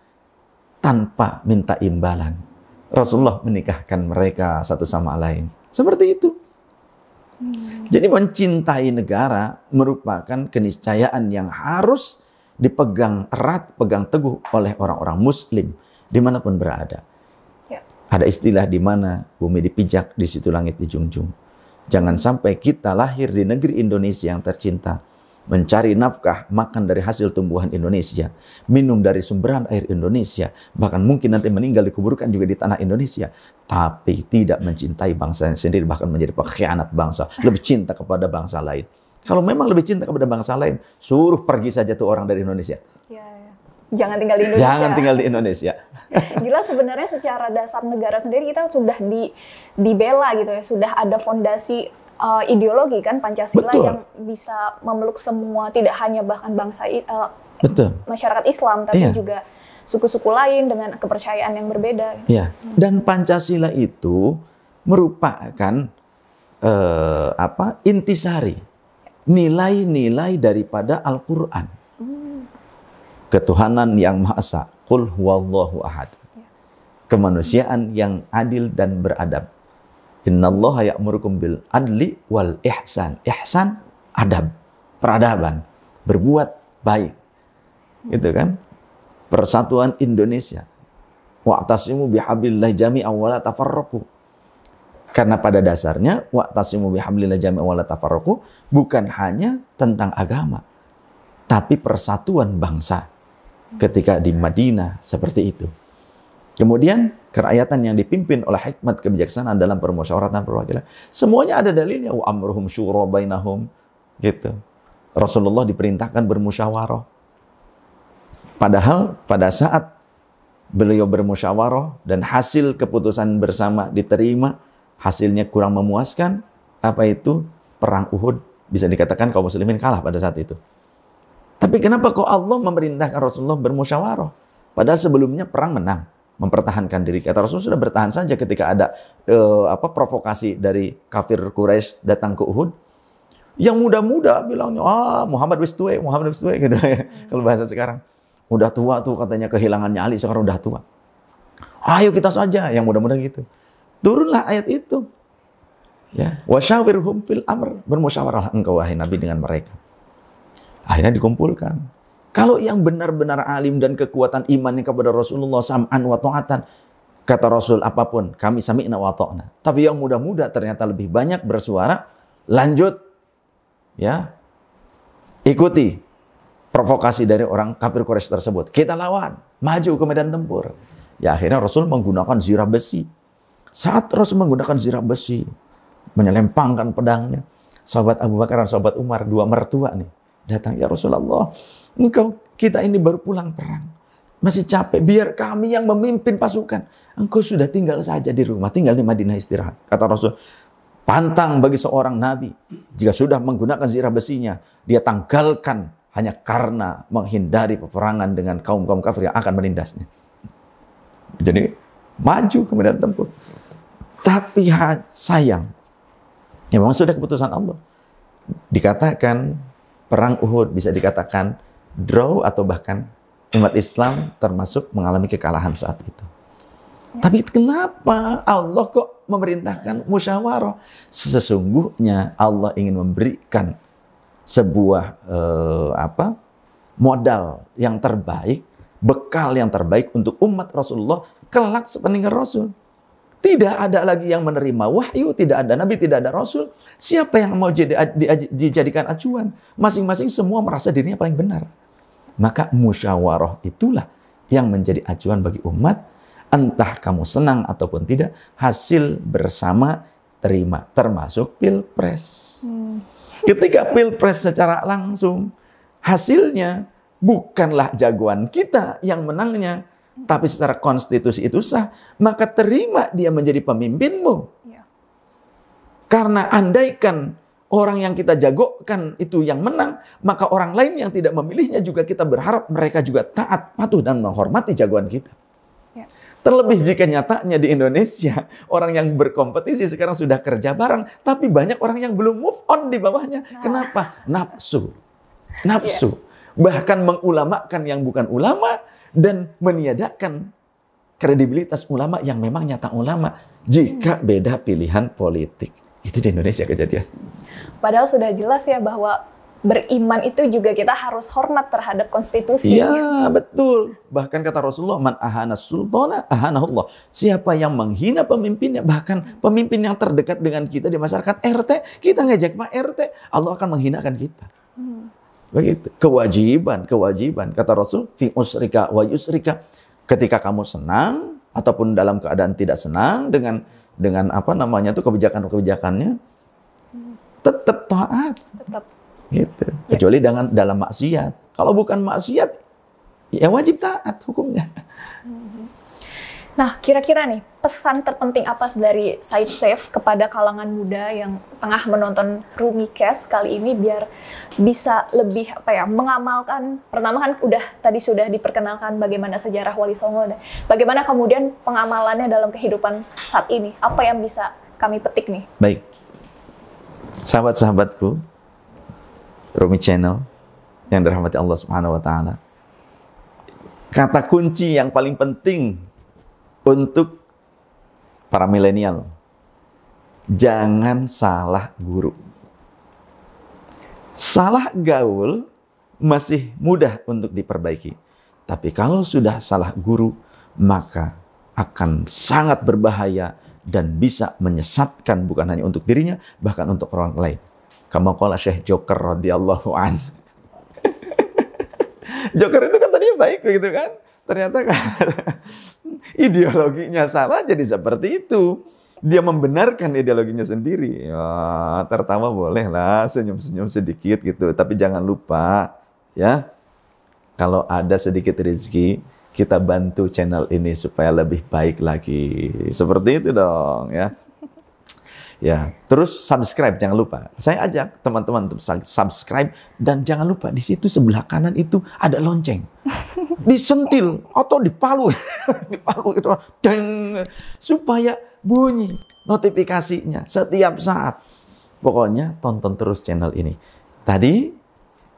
tanpa minta imbalan. Rasulullah menikahkan mereka satu sama lain. Seperti itu. Jadi mencintai negara merupakan keniscayaan yang harus dipegang erat, pegang teguh oleh orang-orang muslim di mana pun berada. Ya. Ada istilah di mana bumi dipijak, di situ langit dijunjung. Jangan sampai kita lahir di negeri Indonesia yang tercinta, mencari nafkah, makan dari hasil tumbuhan Indonesia, minum dari sumberan air Indonesia, bahkan mungkin nanti meninggal dikuburkan juga di tanah Indonesia, tapi tidak mencintai bangsa sendiri, bahkan menjadi pengkhianat bangsa, lebih cinta kepada bangsa lain. Kalau memang lebih cinta kepada bangsa lain, suruh pergi saja tuh orang dari Indonesia. Ya, ya. Jangan tinggal di Indonesia. Jangan tinggal di Indonesia. Jelas sebenarnya secara dasar negara sendiri kita sudah di dibela gitu ya, sudah ada fondasi uh, ideologi kan Pancasila Betul. yang bisa memeluk semua, tidak hanya bahkan bangsa uh, Betul. masyarakat Islam, tapi Iya. juga suku-suku lain dengan kepercayaan yang berbeda. Ya, dan Pancasila itu merupakan eh, apa? intisari nilai-nilai daripada Al-Qur'an. Ketuhanan yang Maha Esa, Qul huwallahu ahad. Kemanusiaan yang adil dan beradab. Innallaha ya'murukum bil adli wal ihsan. Ihsan adab, peradaban, berbuat baik. Gitu kan? Persatuan Indonesia. Wa'tasimu bihablillah jami'an wa la tafarraqu. Karena pada dasarnya wa'tasimu bihablillah jami'an wa la tafarraqu bukan hanya tentang agama, tapi persatuan bangsa. Ketika di Madinah seperti itu. Kemudian kerakyatan yang dipimpin oleh hikmat kebijaksanaan dalam permusyawaratan perwakilan, semuanya ada dalilnya. Wa amruhum syura bainahum gitu. Rasulullah diperintahkan bermusyawarah. Padahal pada saat beliau bermusyawarah dan hasil keputusan bersama diterima, hasilnya kurang memuaskan, apa itu? Perang Uhud bisa dikatakan kaum muslimin kalah pada saat itu. Tapi kenapa kok Allah memerintahkan Rasulullah bermusyawarah? Padahal sebelumnya perang menang, mempertahankan diri. Kata Rasul sudah bertahan saja ketika ada eh, apa provokasi dari kafir Quraisy datang ke Uhud. Yang muda-muda bilangnya, ah Muhammad wis tuwe, Muhammad wis tuwe gitu ya. Kalau bahasa sekarang. Udah tua tuh katanya kehilangannya Ali sekarang udah tua. Ayo kita saja yang muda-muda gitu. Turunlah ayat itu. Ya, wasyawirhum fil amr. Bermusyawarahlah engkau wahai Nabi dengan mereka. Akhirnya dikumpulkan. Kalau yang benar-benar alim dan kekuatan imannya kepada Rasulullah sam'an wa ta'atan, kata Rasul apa pun, kami sami'na wa ta'na. Tapi yang muda-muda ternyata lebih banyak bersuara, lanjut ya. Ikuti provokasi dari orang kafir Quraisy tersebut. Kita lawan, maju ke medan tempur. Ya akhirnya Rasul menggunakan zirah besi. Saat Rasul menggunakan zirah besi, menyelempangkan pedangnya, sahabat Abu Bakar dan sahabat Umar, dua mertua nih, datang, ya Rasulullah, engkau kita ini baru pulang perang. Masih capek, biar kami yang memimpin pasukan. Engkau sudah tinggal saja di rumah, tinggal di Madinah istirahat. Kata Rasul, pantang bagi seorang nabi. Jika sudah menggunakan zirah besinya, dia tanggalkan hanya karena menghindari peperangan dengan kaum-kaum kafir yang akan menindasnya. Jadi maju ke medan tempur. Tapi sayang, ya memang sudah keputusan Allah. Dikatakan perang Uhud bisa dikatakan draw atau bahkan umat Islam termasuk mengalami kekalahan saat itu. Tapi kenapa Allah kok memerintahkan musyawarah? Sesungguhnya Allah ingin memberikan sebuah eh, apa modal yang terbaik, bekal yang terbaik untuk umat Rasulullah kelak sepeninggal Rasul. Tidak ada lagi yang menerima wahyu, tidak ada nabi, tidak ada rasul. Siapa yang mau jadi, di- dijadikan acuan? Masing-masing semua merasa dirinya paling benar. Maka musyawarah itulah yang menjadi acuan bagi umat. Entah kamu senang ataupun tidak, hasil bersama terima, termasuk pilpres. Ketika pilpres secara langsung, hasilnya bukanlah jagoan kita yang menangnya, tapi secara konstitusi itu sah, maka terima dia menjadi pemimpinmu. Ya. Karena andaikan orang yang kita jagokan itu yang menang, maka orang lain yang tidak memilihnya juga kita berharap mereka juga taat, patuh dan menghormati jagoan kita. Ya. Terlebih jika nyatanya di Indonesia orang yang berkompetisi sekarang sudah kerja bareng, tapi banyak orang yang belum move on di bawahnya. Nah. Kenapa? Nafsu. Nafsu. Yeah. Bahkan mengulamakan yang bukan ulama dan meniadakan kredibilitas ulama yang memang nyata ulama jika beda pilihan politik. Itu di Indonesia kejadian. Padahal sudah jelas ya bahwa beriman itu juga kita harus hormat terhadap konstitusi. Iya, betul. Bahkan kata Rasulullah, "Man ahana sultana Allah." Siapa yang menghina pemimpinnya, bahkan pemimpin yang terdekat dengan kita di masyarakat RT, kita ngejek Pak RT, Allah akan menghinakan kita. Hmm. Begitu. Kewajiban, kewajiban. Kata Rasul, "Fi usrika wa yusrika." Ketika kamu senang ataupun dalam keadaan tidak senang dengan dengan apa namanya itu kebijakan-kebijakannya, tetap taat. Tetap. Gitu. Ya. Kecuali dengan dalam maksiat. Kalau bukan maksiat, ya wajib taat hukumnya. Nah, kira-kira nih pesan terpenting apa dari Said Safe kepada kalangan muda yang tengah menonton Rumi Cash kali ini biar bisa lebih apa ya mengamalkan? Pertama kan udah tadi sudah diperkenalkan bagaimana sejarah Wali Songo. Dan bagaimana kemudian pengamalannya dalam kehidupan saat ini? Apa yang bisa kami petik nih? Baik. Sahabat-sahabatku Rumi Channel yang dirahmati Allah Subhanahu wa taala. Kata kunci yang paling penting untuk para milenial. Jangan salah guru. Salah gaul masih mudah untuk diperbaiki. Tapi kalau sudah salah guru, maka akan sangat berbahaya dan bisa menyesatkan bukan hanya untuk dirinya, bahkan untuk orang lain. Kama qala Syekh Joker radhiyallahu an. Joker itu kan tadinya baik begitu kan? Ternyata kan ideologinya salah jadi seperti itu. Dia membenarkan ideologinya sendiri. Ya, tertawa boleh lah, senyum-senyum sedikit gitu. Tapi jangan lupa, ya, kalau ada sedikit rezeki, kita bantu channel ini supaya lebih baik lagi. Seperti itu dong, ya. Ya, terus subscribe jangan lupa. Saya ajak teman-teman untuk subscribe dan jangan lupa di situ sebelah kanan itu ada lonceng. Disentil atau dipalu. dipalu itu deng supaya bunyi notifikasinya setiap saat. Pokoknya tonton terus channel ini. Tadi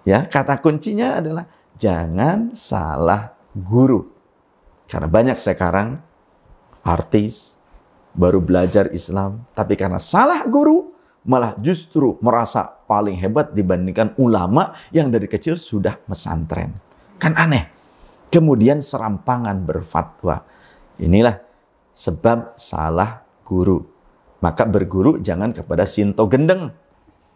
ya kata kuncinya adalah jangan salah guru. Karena banyak sekarang artis, baru belajar Islam, tapi karena salah guru, malah justru merasa paling hebat dibandingkan ulama yang dari kecil sudah mesantren. Kan aneh. Kemudian serampangan berfatwa. Inilah sebab salah guru. Maka berguru jangan kepada Sinto Gendeng.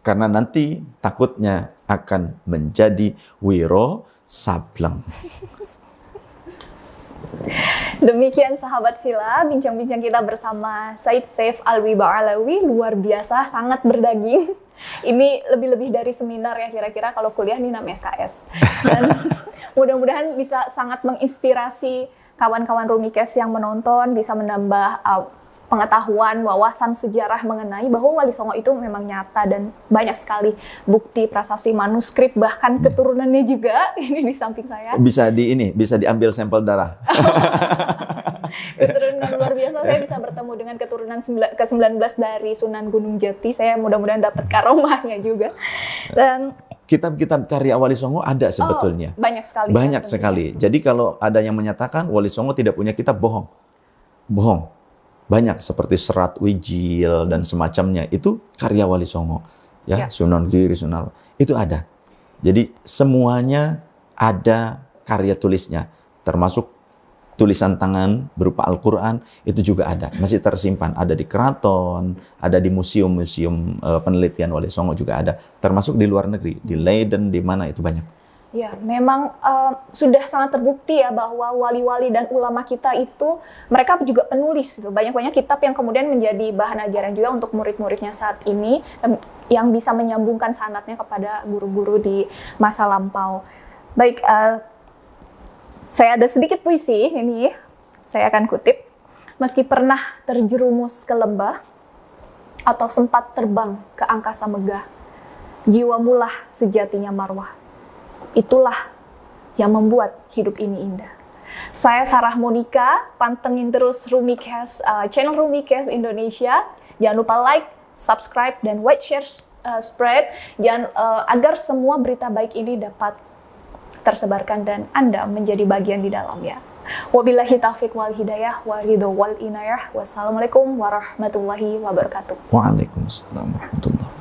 Karena nanti takutnya akan menjadi Wiro Sableng. Demikian sahabat Villa, bincang-bincang kita bersama Said Saif Alwi Ba'alawi luar biasa, sangat berdaging. Ini lebih-lebih dari seminar ya kira-kira kalau kuliah ini namanya SKS. Dan mudah-mudahan bisa sangat menginspirasi kawan-kawan Rumikes yang menonton, bisa menambah uh, pengetahuan, wawasan sejarah mengenai bahwa Wali Songo itu memang nyata dan banyak sekali bukti prasasti manuskrip bahkan keturunannya juga ini di samping saya. Bisa di ini, bisa diambil sampel darah. keturunan luar biasa saya bisa bertemu dengan keturunan ke-19 dari Sunan Gunung Jati. Saya mudah-mudahan dapat karomahnya juga. Dan kitab-kitab karya Wali Songo ada sebetulnya. Oh, banyak sekali. Banyak ya, sekali. Jadi kalau ada yang menyatakan Wali Songo tidak punya kitab bohong. Bohong banyak seperti serat wijil dan semacamnya. Itu karya Wali Songo ya, ya. Sunan Giri Sunan itu ada. Jadi semuanya ada karya tulisnya. Termasuk tulisan tangan berupa Al-Quran itu juga ada. Masih tersimpan. Ada di keraton ada di museum-museum uh, penelitian Wali Songo juga ada. Termasuk di luar negeri. Di Leiden di mana itu banyak Ya, memang uh, sudah sangat terbukti ya bahwa wali-wali dan ulama kita itu mereka juga penulis gitu. Banyak-banyak kitab yang kemudian menjadi bahan ajaran juga untuk murid-muridnya saat ini yang bisa menyambungkan sanatnya kepada guru-guru di masa lampau. Baik, uh, saya ada sedikit puisi ini saya akan kutip. Meski pernah terjerumus ke lembah atau sempat terbang ke angkasa megah, jiwa mulah sejatinya marwah itulah yang membuat hidup ini indah. Saya Sarah Monika, pantengin terus Rumicast, uh, channel Rumicast Indonesia. Jangan lupa like, subscribe, dan watch share, uh, spread, jangan, uh, agar semua berita baik ini dapat tersebarkan dan Anda menjadi bagian di dalamnya. Wabillahi taufiq wal hidayah wa ridho wal inayah. Wassalamualaikum warahmatullahi wabarakatuh. Waalaikumsalam warahmatullahi